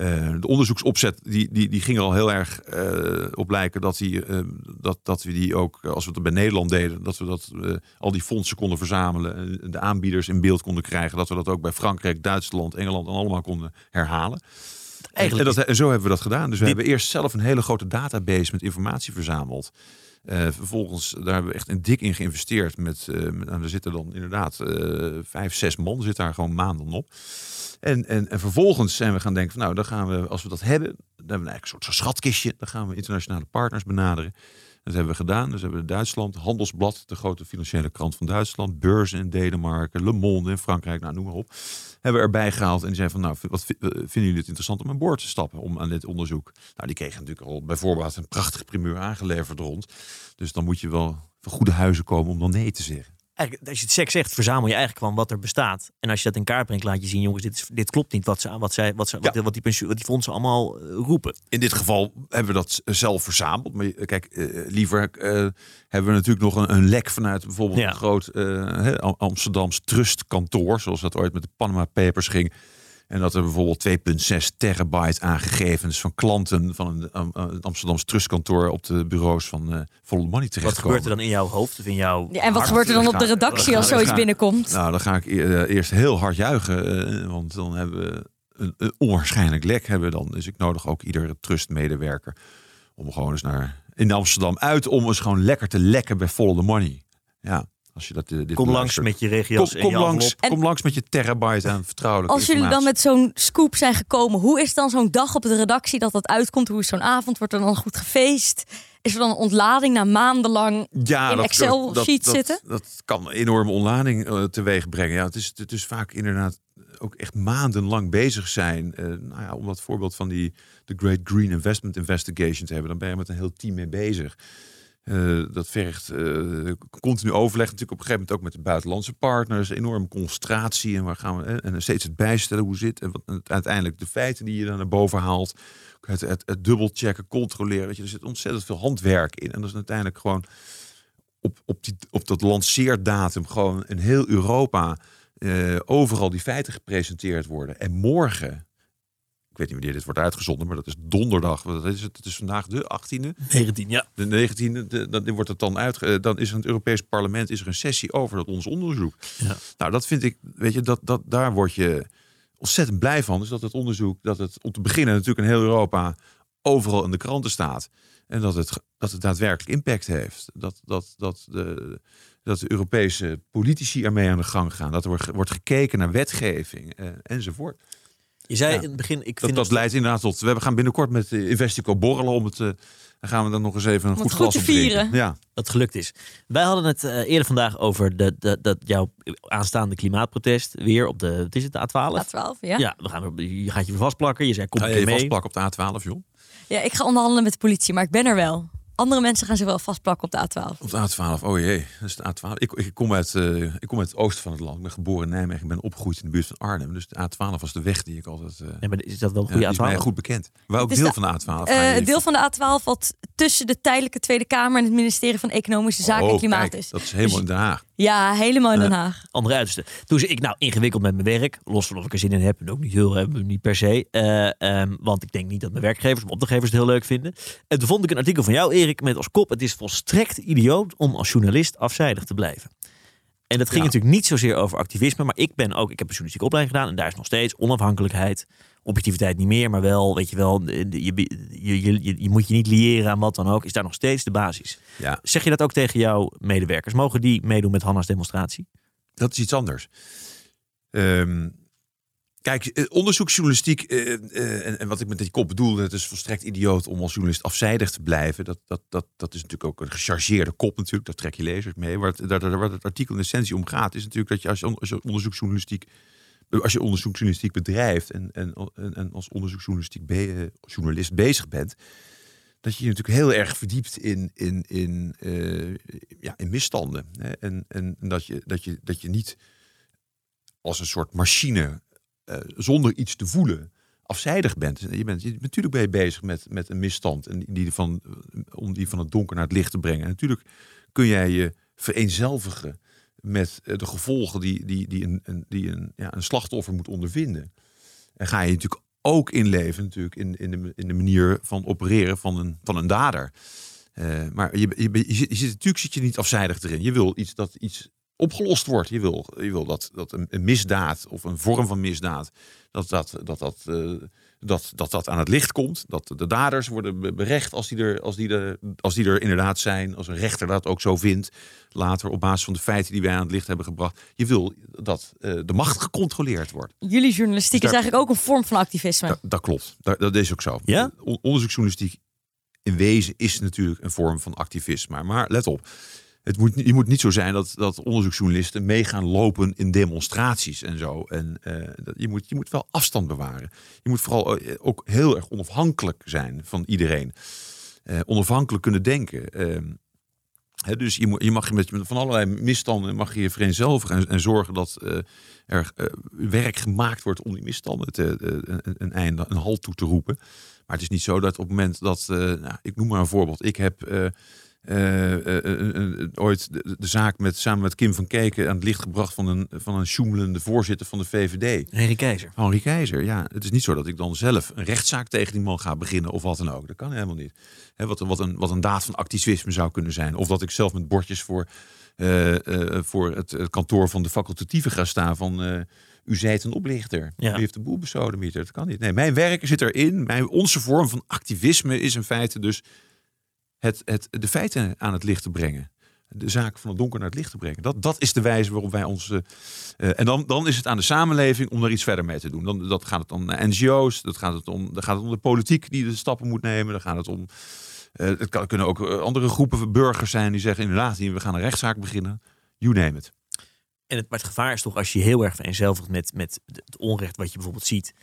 uh, de onderzoeksopzet die, die, die ging er al heel erg uh, op lijken dat, die, uh, dat, dat we die ook, als we het bij Nederland deden, dat we dat, al die fondsen konden verzamelen, en de aanbieders in beeld konden krijgen, dat we dat ook bij Frankrijk, Duitsland, Engeland en allemaal konden herhalen. Eigenlijk en, dat, en zo hebben we dat gedaan. Dus we hebben eerst zelf een hele grote database met informatie verzameld. Eh, vervolgens, daar hebben we echt een dik in geïnvesteerd. Met, eh, met, nou, er zitten dan inderdaad eh, vijf, zes man zit daar gewoon maanden op. En, en, en vervolgens zijn we gaan denken van nou, dan gaan we, als we dat hebben, dan hebben we eigenlijk een soort schatkistje. Dan gaan we internationale partners benaderen. Dat hebben we gedaan. Dus hebben we Duitsland, Handelsblad, de grote financiële krant van Duitsland, beurzen in Denemarken, Le Monde in Frankrijk, nou noem maar op. Hebben we erbij gehaald en die zeiden van nou, wat eh, vinden jullie het interessant om aan boord te stappen om aan dit onderzoek? Nou, die kregen natuurlijk al bijvoorbeeld een prachtige primeur aangeleverd rond. Dus dan moet je wel van goede huizen komen om dan nee te zeggen. Eigenlijk, als je het seks zegt, verzamel je eigenlijk gewoon wat er bestaat. En als je dat in kaart brengt, laat je zien, jongens, dit, is, dit klopt niet wat, ze, wat, zij, wat, ze, wat, Ja. wat, die, pensioen, wat die fondsen allemaal eh, roepen. In dit geval hebben we dat zelf verzameld. Maar kijk, eh, liever eh, hebben we natuurlijk nog een, een lek vanuit bijvoorbeeld Ja. een groot eh, hè, Am- Amsterdams trustkantoor. Zoals dat ooit met de Panama Papers ging. En dat er bijvoorbeeld 2,6 terabyte aan gegevens van klanten van een, Am- een Amsterdams trustkantoor op de bureaus van eh Follow the Money Wat terechtkomen. gebeurt er dan in jouw hoofd of in jouw Ja, en wat hart? gebeurt er dan op de redactie als zoiets binnenkomt? Nou, dan ga ik e- eh, eerst heel hard juichen. eh, want dan hebben we een, een onwaarschijnlijk lek hebben we dan. Dus ik nodig ook iedere trustmedewerker om gewoon eens naar in Amsterdam uit om eens gewoon lekker te lekken bij Follow the Money. Ja, als je dat dit Kom langs met je regio's Kom, en kom je langs. En- kom langs met je terabyte aan vertrouwelijke Als jullie dan met zo'n scoop zijn gekomen, hoe is dan zo'n dag op de redactie dat dat uitkomt? Hoe is zo'n avond? Wordt er dan goed gefeest? Is er dan een ontlading na maandenlang? ja, in Excel-sheet zitten? Dat kan een enorme ontlading eh, teweeg brengen. Ja, het, is, het is vaak inderdaad ook echt maandenlang bezig zijn. Eh, nou ja, om dat voorbeeld van die de Great Green Investment Investigation te hebben, dan ben je met een heel team mee bezig. Eh, dat vergt eh, continu overleg, natuurlijk op een gegeven moment ook met de buitenlandse partners, enorme concentratie en waar gaan we eh, en steeds het bijstellen hoe zit en wat uiteindelijk de feiten die je dan naar boven haalt, het, het, het dubbelchecken, controleren, weet je, er zit ontzettend veel handwerk in. En dat is uiteindelijk gewoon op, op, die, op dat lanceerdatum gewoon in heel Europa overal die feiten gepresenteerd worden. En morgen, ik weet niet wanneer dit wordt uitgezonden, maar dat is donderdag. Wat is het? Het is vandaag de 18e, 19, ja. de 19e. De, dan wordt het dan uit. eh, Dan is er in het Europees Parlement is er een sessie over dat ons onderzoek. Ja. Nou, dat vind ik, weet je, dat, dat, daar word je ontzettend blij van. Dus dat het onderzoek, dat het om te beginnen natuurlijk in heel Europa overal in de kranten staat. En dat het, dat het daadwerkelijk impact heeft. Dat, dat, dat, de, dat de Europese politici ermee aan de gang gaan. Dat er wordt, wordt gekeken naar wetgeving eh, enzovoort. Je zei Ja. in het begin, ik Dat, vind dat het- leidt inderdaad tot... We gaan binnenkort met eh, Investico borrelen om het... eh, dan gaan we dan nog eens even een Om goed glas te op drinken. vieren. Ja, dat het gelukt is. Wij hadden het eh, eerder vandaag over de, de, dat jouw aanstaande klimaatprotest weer op de, wat is het, de A12? A12, ja? Ja, we gaan, je gaat je vastplakken. Je zei, kom Ga je mee. vastplakken op de A12, joh? Ja, ik ga onderhandelen met de politie, maar ik ben er wel. Andere mensen gaan zich wel vastplakken op de A12. Op de A12, oh jee, dat is de A12. Ik, ik, kom uit, eh, ik kom uit het oosten van het land. Ik ben geboren in Nijmegen. Ik ben opgegroeid in de buurt van Arnhem. Dus de A12 was de weg die ik altijd... eh Nee, maar is dat wel een ja, goede die is mij A12? goed bekend. Waar ook deel de- van de A12. Eh, ga je het deel even- van de A12 wat tussen de tijdelijke Tweede Kamer en het ministerie van Economische Zaken en Oh, Klimaat kijk, is. Dat is helemaal in Den Haag. Ja, helemaal in Den Haag. andere uiterste. Toen zei ik, nou, ingewikkeld met mijn werk. Los van of ik er zin in heb. En ook niet heel, hebben niet per se. Eh, ehm, want ik denk niet dat mijn werkgevers, mijn opdrachtgevers het heel leuk vinden. En toen vond ik een artikel van jou, Erik, met als kop. Het is volstrekt idioot om als journalist afzijdig te blijven. En dat ging Ja. natuurlijk niet zozeer over activisme. Maar ik ben ook, ik heb een journalistieke opleiding gedaan. En daar is nog steeds onafhankelijkheid. Objectiviteit niet meer, maar wel, weet je wel, je, je, je, je, moet je niet liëren aan wat dan ook. Is daar nog steeds de basis. Ja, Zeg je dat ook tegen jouw medewerkers? Mogen die meedoen met Hanna's demonstratie? dat is iets anders. Ehm, kijk, eh, onderzoeksjournalistiek, eh, eh, en, en wat ik met die kop bedoel, het is volstrekt idioot om als journalist afzijdig te blijven. Dat, dat, dat, dat is natuurlijk ook een gechargeerde kop natuurlijk, daar trek je lezers mee. Waar het, daar, daar- waar het artikel in essentie om gaat, is natuurlijk dat je als als je onderzoeksjournalistiek als je onderzoeksjournalistiek bedrijft en, en, als onderzoeksjournalistiek eh, journalist bezig bent, dat je je natuurlijk heel erg verdiept in, in, in, eh, ja, in misstanden. Hè? En, en dat, je, dat, je, dat je niet als een soort machine eh, zonder iets te voelen afzijdig bent. Je bent je, natuurlijk ben je bezig met, met een misstand en die van, om die van het donker naar het licht te brengen. En natuurlijk kun jij je vereenzelvigen met eh, de gevolgen die, die, die, een, een, die een, ja, een slachtoffer moet ondervinden. En ga je natuurlijk ook inleven natuurlijk in, in, de, in de manier van opereren van een, van een dader. Eh, maar je, je, je, zit, natuurlijk zit je niet afzijdig erin. Je wil iets dat iets opgelost wordt. Je wil, je wil dat, dat een, een misdaad of een vorm van misdaad, dat dat, dat, dat eh, dat, dat dat aan het licht komt. Dat de daders worden be- berecht als die, er, als, die er, als die er inderdaad zijn. Als een rechter dat ook zo vindt. Later op basis van de feiten die wij aan het licht hebben gebracht. Je wil dat eh, de macht gecontroleerd wordt. Jullie journalistiek Dus daar- is eigenlijk ook een vorm van activisme. Dat, dat klopt. Dat, dat is ook zo. Ja? On- onderzoeksjournalistiek in wezen is natuurlijk een vorm van activisme. Maar let op. Het moet, je moet niet zo zijn dat, dat onderzoeksjournalisten meegaan lopen in demonstraties en zo. En eh, dat, je, moet, je moet wel afstand bewaren. Je moet vooral eh, ook heel erg onafhankelijk zijn van iedereen. Eh, onafhankelijk kunnen denken. Ehm, dus je, je mag met van allerlei misstanden mag je je vereenzelvigen en, en zorgen dat er werk gemaakt wordt om die misstanden een, einde, een halt toe te roepen. Maar het is niet zo dat op het moment dat, nou, ik noem maar een voorbeeld, ik heb eh, eh, eh, ooit de, de zaak met, samen met Kim van Keken aan het licht gebracht van een, van een sjoemelende voorzitter van de VVD. Henry Keizer. Henri Keizer, ja. Het is niet zo dat ik dan zelf een rechtszaak tegen die man ga beginnen of wat dan ook. Dat kan helemaal niet. Hè, wat, wat, een, wat een daad van activisme zou kunnen zijn. Of dat ik zelf met bordjes voor, voor het, het kantoor van de facultatieven ga staan van... u zijt een oplichter. Ja. U heeft de boel besodemieterd. Dat kan niet. Nee, mijn werk zit erin. Mijn, onze vorm van activisme is in feite dus het, het, de feiten aan het licht te brengen. De zaak van het donker naar het licht te brengen. Dat, dat is de wijze waarop wij ons. eh, eh, en dan, dan is het aan de samenleving om daar iets verder mee te doen. Dan dat gaat het om NGO's, dat gaat het om, dan gaat het om de politiek die de stappen moet nemen. Dan gaat het om. eh, het kan, kunnen ook andere groepen burgers zijn die zeggen inderdaad, we gaan een rechtszaak beginnen. You name it. En het, maar het gevaar is toch als je je heel erg vereenzelvigt met, met het onrecht wat je bijvoorbeeld ziet.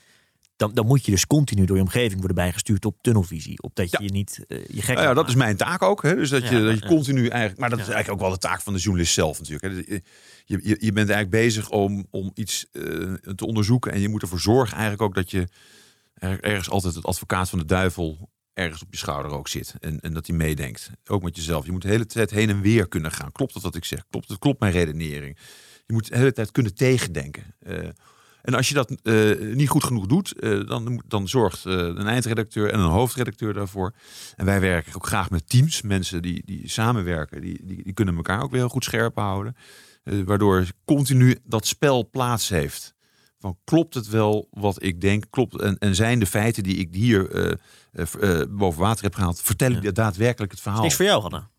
Dan, dan moet je dus continu door je omgeving worden bijgestuurd op tunnelvisie. Op dat je Ja. je niet eh, je gek Nou ja, dat is mijn taak ook. Hè? Dus dat je, dat je continu eigenlijk. Maar dat is eigenlijk ook wel de taak van de journalist zelf natuurlijk. Hè? Je, je, je bent eigenlijk bezig om, om iets eh, te onderzoeken. En je moet ervoor zorgen eigenlijk ook dat je er- ergens altijd het advocaat van de duivel ergens op je schouder ook zit. En, en dat hij meedenkt. Ook met jezelf. Je moet de hele tijd heen en weer kunnen gaan. Klopt dat wat ik zeg? Klopt het? Klopt mijn redenering? Je moet de hele tijd kunnen tegendenken. Eh, en als je dat eh, niet goed genoeg doet, eh, dan, dan zorgt eh, een eindredacteur en een hoofdredacteur daarvoor. En wij werken ook graag met teams. Mensen die, die samenwerken, die, die, die kunnen elkaar ook weer heel goed scherp houden. Waardoor continu dat spel plaats heeft. Van klopt het wel wat ik denk? Klopt, en, en zijn de feiten die ik hier boven water heb gehaald, vertellen die daadwerkelijk het verhaal? Niks voor jou, Hanna.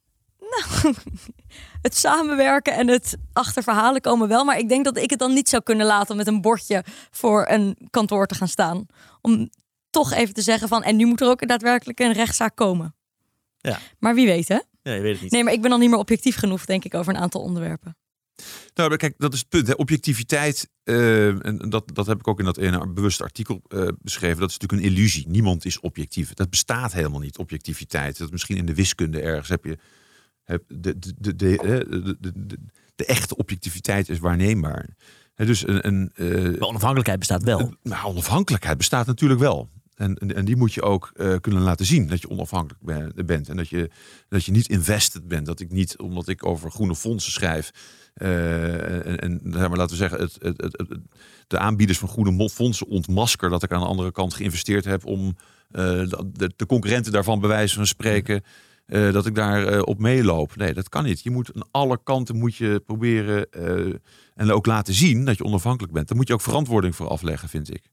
Het samenwerken en het achter verhalen komen wel. Maar ik denk dat ik het dan niet zou kunnen laten om met een bordje voor een kantoor te gaan staan. Om toch even te zeggen van, en nu moet er ook daadwerkelijk een rechtszaak komen. Ja. Maar wie weet hè? Ja, je weet het niet. Nee, maar ik ben dan niet meer objectief genoeg, denk ik, over een aantal onderwerpen. Nou, kijk, dat is het punt. Hè. Objectiviteit, eh, en dat, dat heb ik ook in dat ene bewuste artikel eh, beschreven. Dat is natuurlijk een illusie. Niemand is objectief. Dat bestaat helemaal niet, objectiviteit. Dat misschien in de wiskunde ergens heb je. De, de, de, de, echte objectiviteit is waarneembaar. Dus een, een, eh, Maar onafhankelijkheid bestaat wel. onafhankelijkheid bestaat natuurlijk wel. En, en, en die moet je ook eh, kunnen laten zien dat je onafhankelijk ben- bent. En dat je, dat je niet invested bent. Dat ik niet, omdat ik over groene fondsen schrijf. eh, en, maar, laten we zeggen, het, het, de aanbieders van groene fondsen ontmasker. Dat ik aan de andere kant geïnvesteerd heb om eh, de, de, de concurrenten daarvan bij wijze van spreken. Eh, dat ik daar eh, op meeloop. Nee, dat kan niet. Je moet aan alle kanten moet je proberen eh, en ook laten zien dat je onafhankelijk bent. Daar moet je ook verantwoording voor afleggen, vind ik.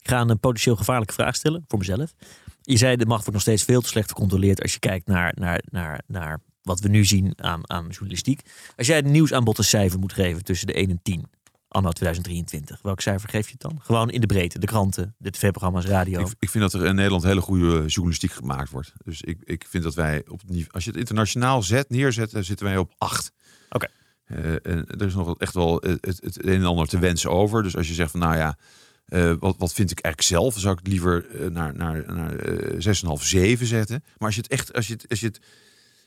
Ik ga een potentieel gevaarlijke vraag stellen voor mezelf. Je zei de macht wordt nog steeds veel te slecht gecontroleerd als je kijkt naar, naar, naar, naar wat we nu zien aan, aan journalistiek. Als jij het nieuwsaanbod een cijfer moet geven tussen de 1 en 10, anno 2023, welk cijfer geef je het dan? Gewoon in de breedte, de kranten, de tv-programma's, radio. Ik, ik vind dat er in Nederland hele goede journalistiek gemaakt wordt. Dus ik, ik vind dat wij op als je het internationaal zet, neerzet, dan zitten wij op acht. Oké. Eh, en er is nog echt wel het, het, het een en ander te wensen over. Dus als je zegt van nou ja, eh, wat, wat vind ik eigenlijk zelf, dan zou ik het liever eh, naar, naar, naar eh, 6,5, 7 zetten. Maar als je het echt, als je het, als je het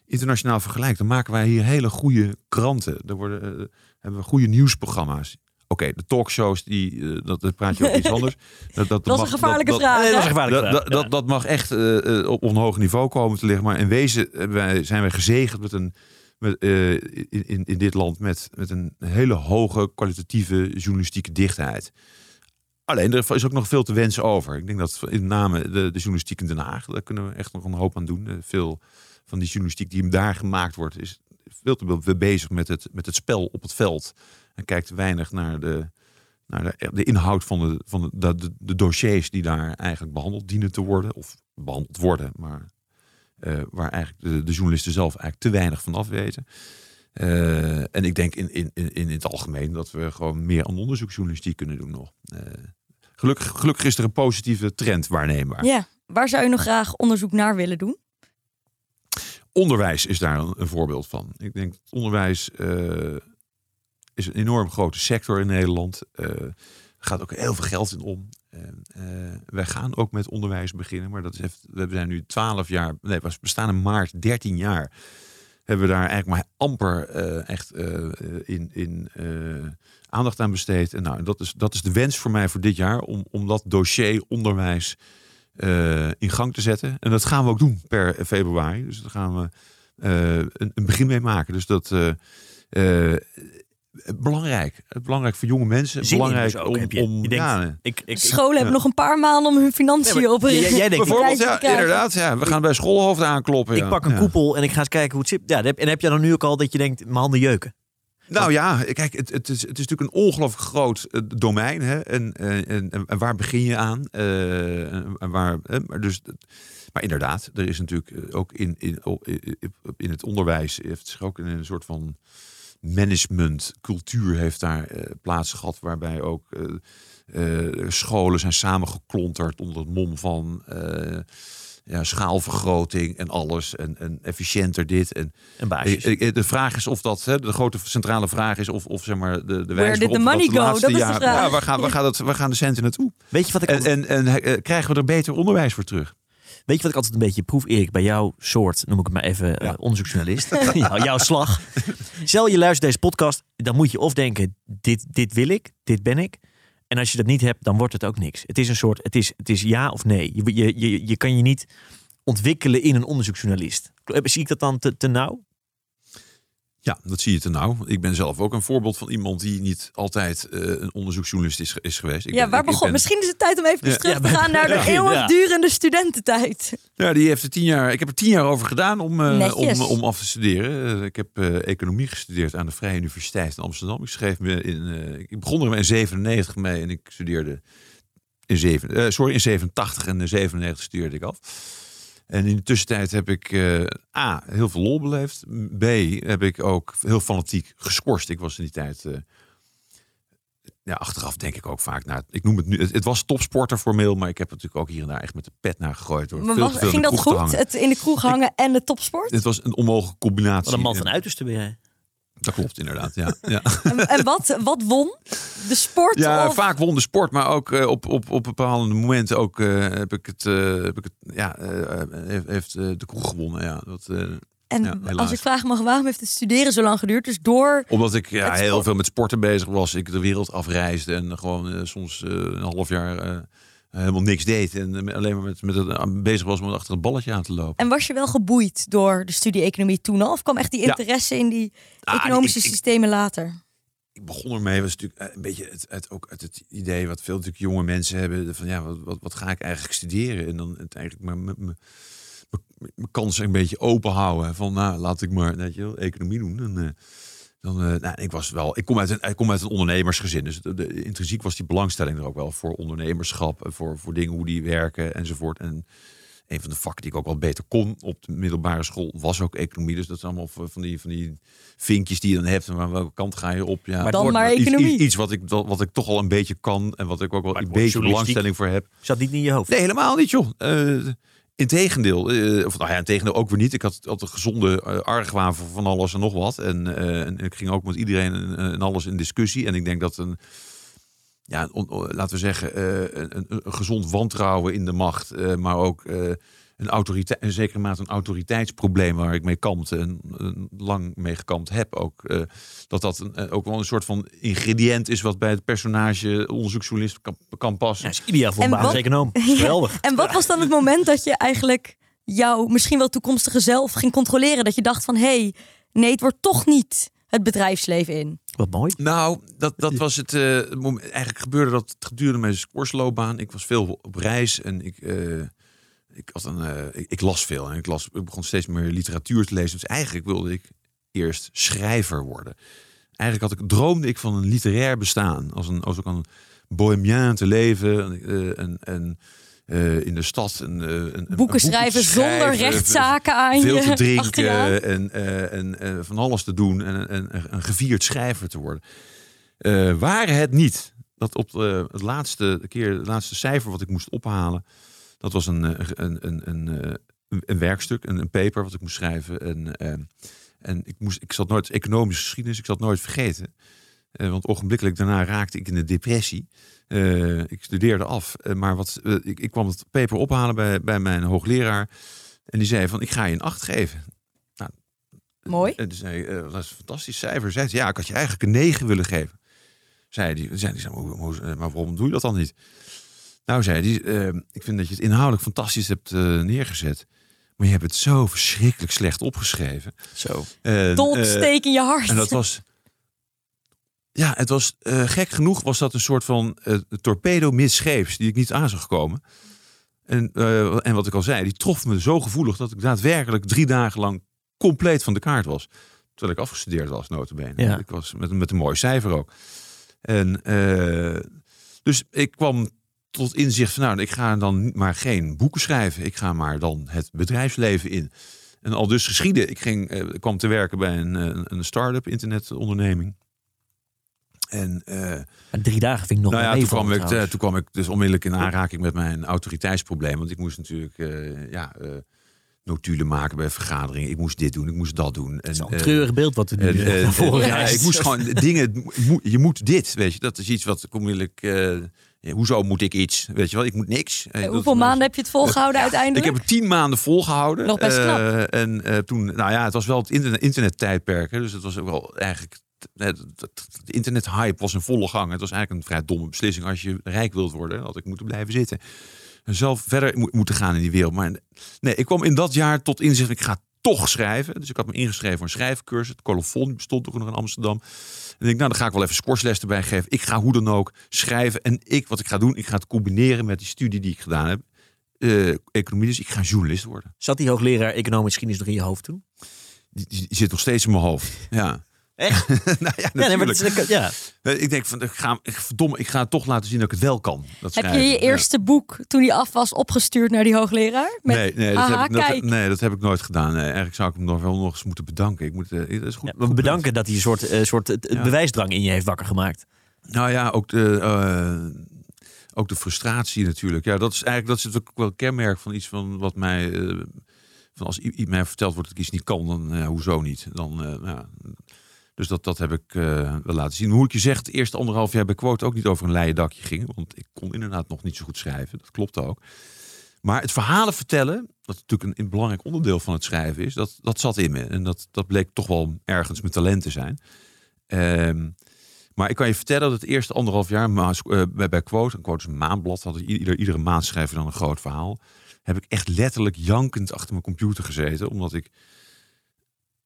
internationaal vergelijkt, dan maken wij hier hele goede kranten. Er worden, eh, hebben we goede nieuwsprogramma's. Oké, de talkshows, die, eh, dat, dat praat je over iets anders. Dat, dat, Dat is mag- een gevaarlijke vraag. Nee, dat was hè? een gevaarlijke dat, vraag. dat, Ja. dat, dat mag echt eh, eh, op een hoog niveau komen te liggen. Maar in wezen wij, zijn wij gezegend met een, met, eh, in, in, in dit land met, met een hele hoge kwalitatieve journalistieke dichtheid. Alleen er is ook nog veel te wensen over. Ik denk dat in name de, de journalistiek in Den Haag, daar kunnen we echt nog een hoop aan doen. Veel van die journalistiek die daar gemaakt wordt, is veel te veel bezig met het, met het spel op het veld. Kijkt weinig naar de, naar de, de inhoud van, de, van de, de, de dossiers die daar eigenlijk behandeld dienen te worden. Of behandeld worden, maar eh, waar eigenlijk de, de journalisten zelf eigenlijk te weinig van af weten. Eh, en ik denk in, in, in, in het algemeen dat we gewoon meer aan onderzoeksjournalistiek kunnen doen nog. Eh, gelukkig, gelukkig is er een positieve trend waarneembaar. Ja, waar zou je nog graag onderzoek naar willen doen? Onderwijs is daar een, een voorbeeld van. Ik denk dat onderwijs is een enorm grote sector in Nederland. Eh, gaat ook heel veel geld in om. Eh, wij gaan ook met onderwijs beginnen, maar dat is even, we zijn nu 12 jaar, nee, we bestaan in maart 13 jaar. Hebben we daar eigenlijk maar amper eh, echt in, in aandacht aan besteed. En nou, dat is, dat is de wens voor mij voor dit jaar om, om dat dossier onderwijs in gang te zetten. En dat gaan we ook doen per februari. Dus daar gaan we een, een begin mee maken. Dus dat belangrijk. Belangrijk voor jonge mensen. Zin in belangrijk dus ook, om, heb je. om Je denkt, ja, Ik, ik, Scholen hebben nog een paar maanden om hun financiën Nee, maar op een jij- jij denkt- Bijvoorbeeld, te ja, inderdaad. Ja, we gaan bij schoolhoofden aankloppen. ik ja. pak een Ja. koepel en ik ga eens kijken hoe het zit. Ja, en heb- en heb je dan nu ook al dat je denkt, mijn handen jeuken? Nou ja, kijk, het, het, is, het is natuurlijk een ongelooflijk groot eh, domein. Hè? En, eh, en, en, en waar begin je aan? Eh, en, waar, hè? maar, dus, maar inderdaad, er is natuurlijk eh, ook in, in, in het onderwijs... heeft zich ook een soort van managementcultuur heeft daar eh, plaats gehad... waarbij ook eh, eh, scholen zijn samengeklonterd onder het mom van... eh, ja, schaalvergroting en alles en, en efficiënter dit en Een baasjes. De vraag is of dat, hè, de grote centrale vraag is of, of zeg maar de, de wijze did the waarop we money dat de go? laatste Dat is de jaren- vraag. Ja, waar gaan, waar, gaan het, waar gaan de centen naartoe? Weet je wat ik En, en, en krijgen we er beter onderwijs voor terug? Weet je wat ik altijd een beetje proef, Erik, bij jouw soort, noem ik het maar even, eh, onderzoeksjournalist. Jou- jouw slag. Stel je luistert deze podcast, dan moet je of denken, dit, dit wil ik, dit ben ik. En als je dat niet hebt, dan wordt het ook niks. Het is een soort, het is, het is ja of nee. Je, je, je, je kan je niet ontwikkelen in een onderzoeksjournalist. Zie ik dat dan te, te nauw? Ja, dat zie je te nou. Ik ben zelf ook een voorbeeld van iemand die niet altijd eh, een onderzoeksjournalist is, is geweest. Ik Ja, ben- waar ik- ik begon? ben- Misschien is het tijd om even Ja. terug Ja, te gaan naar de eeuwigdurende studententijd. Ja, die heeft er tien jaar. Ik heb er tien jaar over gedaan om, eh, om, om af te studeren. Eh, ik heb eh, economie gestudeerd aan de Vrije Universiteit in Amsterdam. Ik schreef me in. eh, ik begon er in 97 mee en ik studeerde in zeven, eh, sorry, in 87 en in 97 studeerde ik af. En in de tussentijd heb ik eh, A, heel veel lol beleefd. B, heb ik ook heel fanatiek geschorst. Ik was in die tijd... eh, ja, achteraf denk ik ook vaak, nou, ik noem het nu, het, het was topsporter formeel, maar ik heb natuurlijk ook hier en daar echt met de pet naar gegooid. Door Maar veel was- te ging dat te goed? Het in de kroeg hangen en de topsport? Het was een onmogelijke combinatie. Wat een man van uiterste ben jij. Dat klopt inderdaad, ja. ja. En, en wat, wat won? De sport? Ja, of... vaak won de sport, maar ook eh, op, op, op bepaalde momenten ook, eh, heb ik het, eh, heb ik het ja, heeft, heeft de kroeg gewonnen. Ja. Dat, En Ja, als ik vraag mag, waarom heeft het studeren zo lang geduurd? Dus door... omdat ik ja, heel veel met sporten bezig was. Ik de wereld afreisde en gewoon soms een half jaar helemaal niks deed. En eh, alleen maar met, met het, aan- bezig was om achter het balletje aan te lopen. En was je wel geboeid door de studie economie toen al? Of kwam echt die Ja. interesse in die Ah, economische ik- systemen later? ik begon ermee, was natuurlijk eh, een beetje het, het, ook het, het idee wat veel natuurlijk jonge mensen hebben. Van ja, wat, wat, wat ga ik eigenlijk studeren? En dan het eigenlijk maar mijn- mijn mijn kans een beetje open houden. Van nou, laat ik maar weet je, wel, economie doen. En, eh, dan, eh, nou, ik was wel, ik kom uit een, ik kom uit een ondernemersgezin. Dus de, de- intrinsiek was die belangstelling er ook wel voor ondernemerschap. en Voor, voor dingen hoe die werken enzovoort. En een van de vakken die ik ook wel beter kon op de middelbare school was ook economie. Dus dat is allemaal van die, van die vinkjes die je dan hebt. En aan welke kant ga je op? Ja, Maar dan wordt maar iets- economie. Iets, iets wat, ik, wat ik toch al een beetje kan. En wat ik ook wel Maar een beetje belangstelling voor heb. Zat niet in je hoofd. Nee, helemaal niet, joh. Uh, integendeel. eh, of nou ja, integendeel ook weer niet. Ik had, had een gezonde uh, argwaan van alles en nog wat. En, eh, en ik ging ook met iedereen en, alles in discussie. En ik denk dat een, ja, laten we zeggen, een, een, gezond wantrouwen in de macht, maar ook een autoriteit, in zekere mate een autoriteitsprobleem waar ik mee kampte en lang mee gekampt heb ook. eh, dat dat een, eh, ook wel een soort van ingrediënt is wat bij het personage onderzoeksjournalist kan, kan passen. Ja, is ideaal voor een basiseconoom. Geweldig. En wat was dan het moment dat je eigenlijk jouw misschien wel toekomstige zelf ging controleren? Dat je dacht van, hé, hey, nee, het wordt toch niet het bedrijfsleven in. Wat mooi. Nou, dat, dat was het. eh, moment- eigenlijk gebeurde dat gedurende mijn scoresloopbaan. Ik was veel op reis en ik, eh, ik, had een, eh, ik, ik las veel. En ik, las, ik begon steeds meer literatuur te lezen. Dus eigenlijk wilde ik eerst schrijver worden. eigenlijk had ik, droomde ik van een literair bestaan. Als, een, als ook een bohemien te leven. eh, en, en eh, in de stad een, eh, een, Boeken schrijven zonder rechtszaken aan veel je te drinken en, eh, en eh, van alles te doen en, en, en een gevierd schrijver te worden. Eh waren het niet dat op de, het laatste keer, het laatste cijfer wat ik moest ophalen, dat was een, eh, een, een, een, eh, een, een werkstuk, een, een paper wat ik moest schrijven. En, eh, en ik, moest, ik zat nooit economische geschiedenis, ik zat nooit vergeten. Want ogenblikkelijk daarna raakte ik in de depressie. Ik studeerde af, maar wat, ik, ik kwam het paper ophalen bij, bij mijn hoogleraar. En die zei van, ik ga je een acht geven. Mooi. En zei dat is een fantastisch cijfer. Zei ja, ik had je eigenlijk een 9 willen geven. Zei hij, zei hoe- maar waarom doe je dat dan niet? Nou, zei hij, eh, ik vind dat je het inhoudelijk fantastisch hebt eh, neergezet. Maar je hebt het zo verschrikkelijk slecht opgeschreven. Zo. En, Dolksteek in je hart. eh, en dat was... Ja, het was eh, gek genoeg was dat een soort van eh, torpedo misscheeps die ik niet aan zag komen. En, eh, en wat ik al zei, die trof me zo gevoelig dat ik daadwerkelijk drie dagen lang compleet van de kaart was. Terwijl ik afgestudeerd was, notabene. Ja. Ik was met, met een mooi cijfer ook. En eh, dus ik kwam tot inzicht van, nou, ik ga dan maar geen boeken schrijven. Ik ga maar dan het bedrijfsleven in. En al dus geschieden. Ik ging, eh, kwam te werken bij een, eh, een, een start-up internetonderneming. En eh, drie dagen vind ik nog nou ja, toen kwam, ik, toen kwam ik dus onmiddellijk in aanraking met mijn autoriteitsprobleem. Want ik moest natuurlijk ja, notulen maken bij vergaderingen. Ik moest dit doen, ik moest dat doen. Het is een eh, treurig beeld wat er nu en, en- naar voren ja, rijst. ik moest gewoon dingen. Je moet dit, weet je. Dat is iets wat ik onmiddellijk. eh, ja, hoezo moet ik iets? Weet je wel, ik moet niks. Hoeveel maanden heb je het volgehouden ik uiteindelijk? heb het tien maanden volgehouden. Nog best knap. Eh, en eh, toen, nou ja, het was wel het internet, internettijdperk. Hè, dus het was ook wel eigenlijk. Het, het, het internethype was in volle gang. Het was eigenlijk een vrij domme beslissing. Als je rijk wilt worden, had ik moeten blijven zitten. En zelf verder mo- moeten gaan in die wereld. Maar nee, ik kwam in dat jaar tot inzicht. Ik ga toch schrijven. Dus ik had me ingeschreven voor een schrijfcursus. Het colofon bestond ook nog in Amsterdam. En ik denk, nou, dan ga ik wel even scoresles erbij geven. Ik ga hoe dan ook schrijven. En ik, wat ik ga doen, ik ga het combineren met die studie die ik gedaan heb. Eh, economie, dus ik ga journalist worden. Zat die hoogleraar economische geschiedenis nog in je hoofd toen? Die, die- die zit nog steeds in mijn hoofd. Ja. Echt? nou ja, Ja, nee, maar natuurlijk. dat is, ja. Eh, Ik denk van, ik ga, ik, verdomme, ik ga het toch laten zien dat ik het wel kan. Dat Heb je schrijven. je eerste boek, toen hij af was, opgestuurd naar die hoogleraar? Met, nee, nee, dat heb ik, dat, kijk. nee, dat heb ik nooit gedaan. Nee, eigenlijk zou ik hem nog wel nog eens moeten bedanken. Ik moet, eh, dat is goed. Ja, we goed bedanken dat hij een soort, eh, soort het, het Ja. bewijsdrang in je heeft wakker gemaakt. Nou ja, ook de, ook de frustratie natuurlijk. Ja, dat is eigenlijk dat is ook wel een kenmerk van iets van wat mij. van als mij verteld wordt dat ik iets niet kan, dan ja, hoezo niet? Dan, ja. Dus dat, dat heb ik wel laten zien. Hoe ik je zeg, het eerste anderhalf jaar bij Quote ook niet over een leien dakje ging. Want ik kon inderdaad nog niet zo goed schrijven. Dat klopt ook. Maar het verhalen vertellen, wat natuurlijk een, belangrijk onderdeel van het schrijven is, dat, dat zat in me. En dat, dat bleek toch wel ergens mijn talent te zijn. Ehm, maar ik kan je vertellen dat het eerste anderhalf jaar eh, bij, Quote, een Quote is een maandblad, had iedere maand schrijven dan een groot verhaal. Heb ik echt letterlijk jankend achter mijn computer gezeten, omdat ik,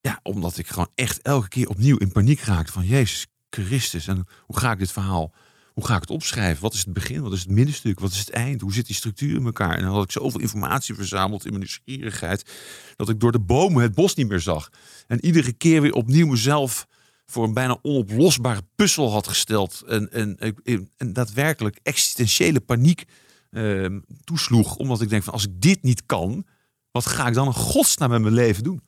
ja, omdat ik gewoon echt elke keer opnieuw in paniek raakte van Jezus Christus. En hoe ga ik dit verhaal, hoe ga ik het opschrijven? Wat is het begin? Wat is het middenstuk? Wat is het eind? Hoe zit die structuur in elkaar? En dan had ik zoveel informatie verzameld in mijn nieuwsgierigheid, dat ik door de bomen het bos niet meer zag. En iedere keer weer opnieuw mezelf voor een bijna onoplosbare puzzel had gesteld. En, en, en, en daadwerkelijk existentiële paniek ehm, toesloeg. Omdat ik denk van als ik dit niet kan, wat ga ik dan in godsnaam met mijn leven doen?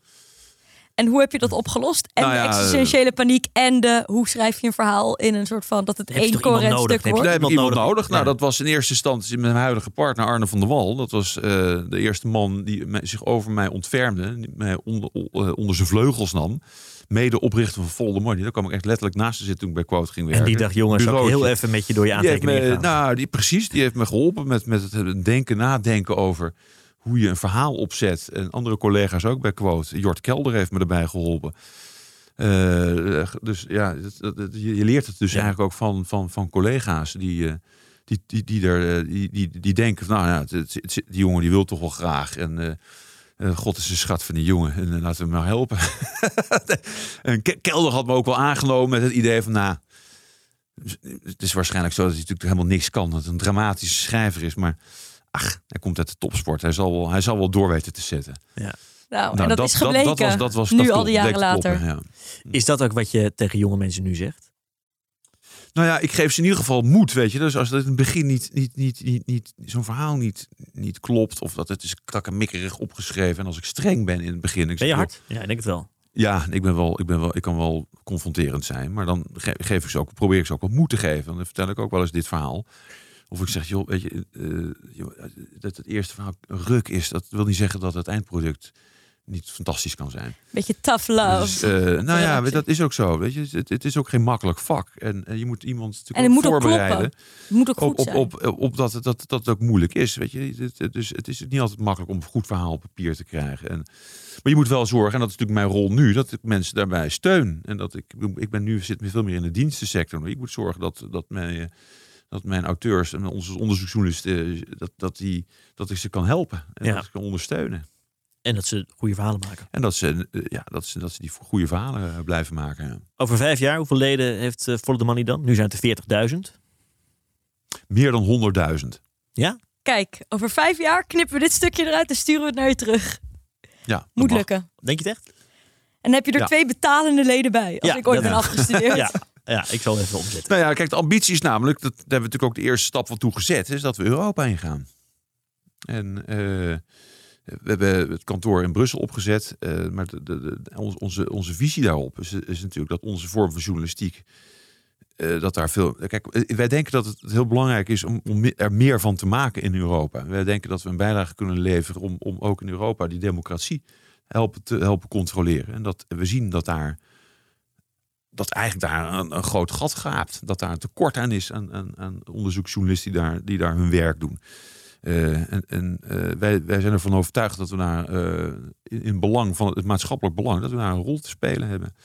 En hoe heb je dat opgelost? En Nou de ja, existentiële paniek en de hoe schrijf je een verhaal in een soort van dat het je één coherent nodig? stuk Heb je wordt? Daar heb ik iemand nodig. nodig. Nou, Ja. dat was in eerste instantie met mijn huidige partner Arne van der Wal. Dat was eh, de eerste man die zich over mij ontfermde. Die mij onder, eh, onder zijn vleugels nam. Mede oprichter van Folder Money. Daar kwam ik echt letterlijk naast te zitten toen ik bij Quote ging werken. En die dacht, jongens, zal ik heel even met je door je aantekeningen me, gaan. nou, die, precies, die heeft me geholpen met, met het denken, nadenken over hoe je een verhaal opzet. En andere collega's ook bij Quote. Jort Kelder heeft me erbij geholpen. Eh, dus ja, je leert het dus Ja. eigenlijk ook van, van, van collega's die, eh, die, die, die, er, eh, die, die, die denken van, nou ja, het- het- het- die jongen die wil toch wel graag. En God is een schat van die jongen en laten we hem maar helpen. en Ke- Kelder had me ook wel aangenomen met het idee van, nou, het is waarschijnlijk zo dat hij natuurlijk helemaal niks kan. Dat het een dramatische schrijver is. Maar ach, hij komt uit de topsport. Hij zal wel, hij zal wel door weten te zetten. Ja. Nou, Nou, en dat, is gebleken. Dat, was, dat was, nu dat al die jaren te later. kloppen, ja. Is dat ook wat je tegen jonge mensen nu zegt? Nou ja, ik geef ze in ieder geval moed, weet je. Dus als het in het begin niet, niet, niet, niet, niet zo'n verhaal niet, niet klopt... of dat het is krakkemikkerig opgeschreven... en als ik streng ben in het begin... Ik Ben je hard? Ja, ik denk het wel. Ja, ik, ben wel, ik, ben wel, ik kan wel confronterend zijn. Maar dan ge- geef ik ze ook, probeer ik ze ook wat moed te geven. Dan vertel ik ook wel eens dit verhaal. Of ik zeg, joh, weet je, eh, joh, dat het eerste verhaal ruk is. Dat wil niet zeggen dat het eindproduct niet fantastisch kan zijn. Beetje tough love. Dus, eh, nou ja, dat is ook zo. Weet je, het, het is ook geen makkelijk vak. En, en je moet iemand natuurlijk En het moet voorbereiden. Het moet ook goed op, zijn. op, op, op dat, het- dat, dat het ook moeilijk is. Weet je? Dus het is niet altijd makkelijk om een goed verhaal op papier te krijgen. En, maar je moet wel zorgen, en dat is natuurlijk mijn rol nu, dat ik mensen daarbij steun. En dat ik, ik ben nu zit veel meer in de dienstensector. Ik moet zorgen dat, dat, mijn, dat mijn auteurs en onze onderzoeksjournalisten, dat, dat, die, dat ik ze kan helpen. En Ja. dat ik kan ondersteunen. En dat ze goede verhalen maken. En dat ze, eh, ja, dat ze, dat ze die goede verhalen eh, blijven maken. ja. Over vijf jaar, hoeveel leden heeft uh, Follow the Money dan? Nu zijn het er 40.000. Meer dan 100.000. Ja? Kijk, over vijf jaar knippen we dit stukje eruit en sturen we het naar je terug. Ja, Moet lukken. Denk je het echt? En dan heb je er Ja. twee betalende leden bij. Als Ja, ik ooit ben afgestudeerd. Ja. Ja, ik zal even omzetten. Nou ja, kijk, de ambitie is namelijk, dat, daar hebben we natuurlijk ook de eerste stap van toe gezet, is dat we Europa ingaan. En eh, we hebben het kantoor in Brussel opgezet, eh, maar de, de, onze, onze visie daarop is, is natuurlijk dat onze vorm van journalistiek, eh, dat daar veel. Kijk, wij denken dat het heel belangrijk is om, om er meer van te maken in Europa. Wij denken dat we een bijdrage kunnen leveren om, om ook in Europa die democratie helpen te helpen controleren. En dat we zien dat daar dat eigenlijk daar een, een groot gat gaapt. Dat daar een tekort aan is aan, aan, aan onderzoeksjournalisten die daar, die daar hun werk doen. Eh, en en eh, wij, wij zijn ervan overtuigd dat we daar eh, in, in belang van het maatschappelijk belang, dat we daar een rol te spelen hebben.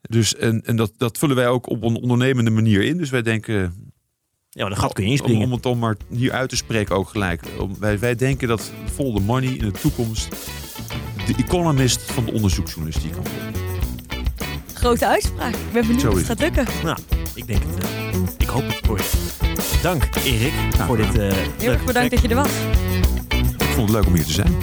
Dus en, en dat, dat vullen wij ook op een ondernemende manier in. Dus wij denken, Ja, maar de gat kun je om, inspringen. om het dan maar hier uit te spreken ook gelijk. Om, wij, wij denken dat vol de money in de toekomst de economist van de onderzoeksjournalistiek kan worden. Grote uitspraak. Ik ben benieuwd of het gaat lukken. Nou, ik denk het wel. Ik hoop het voor je. Dank, Erik, voor dit eh Heel erg bedankt dat je er was. Ik vond het leuk om hier te zijn.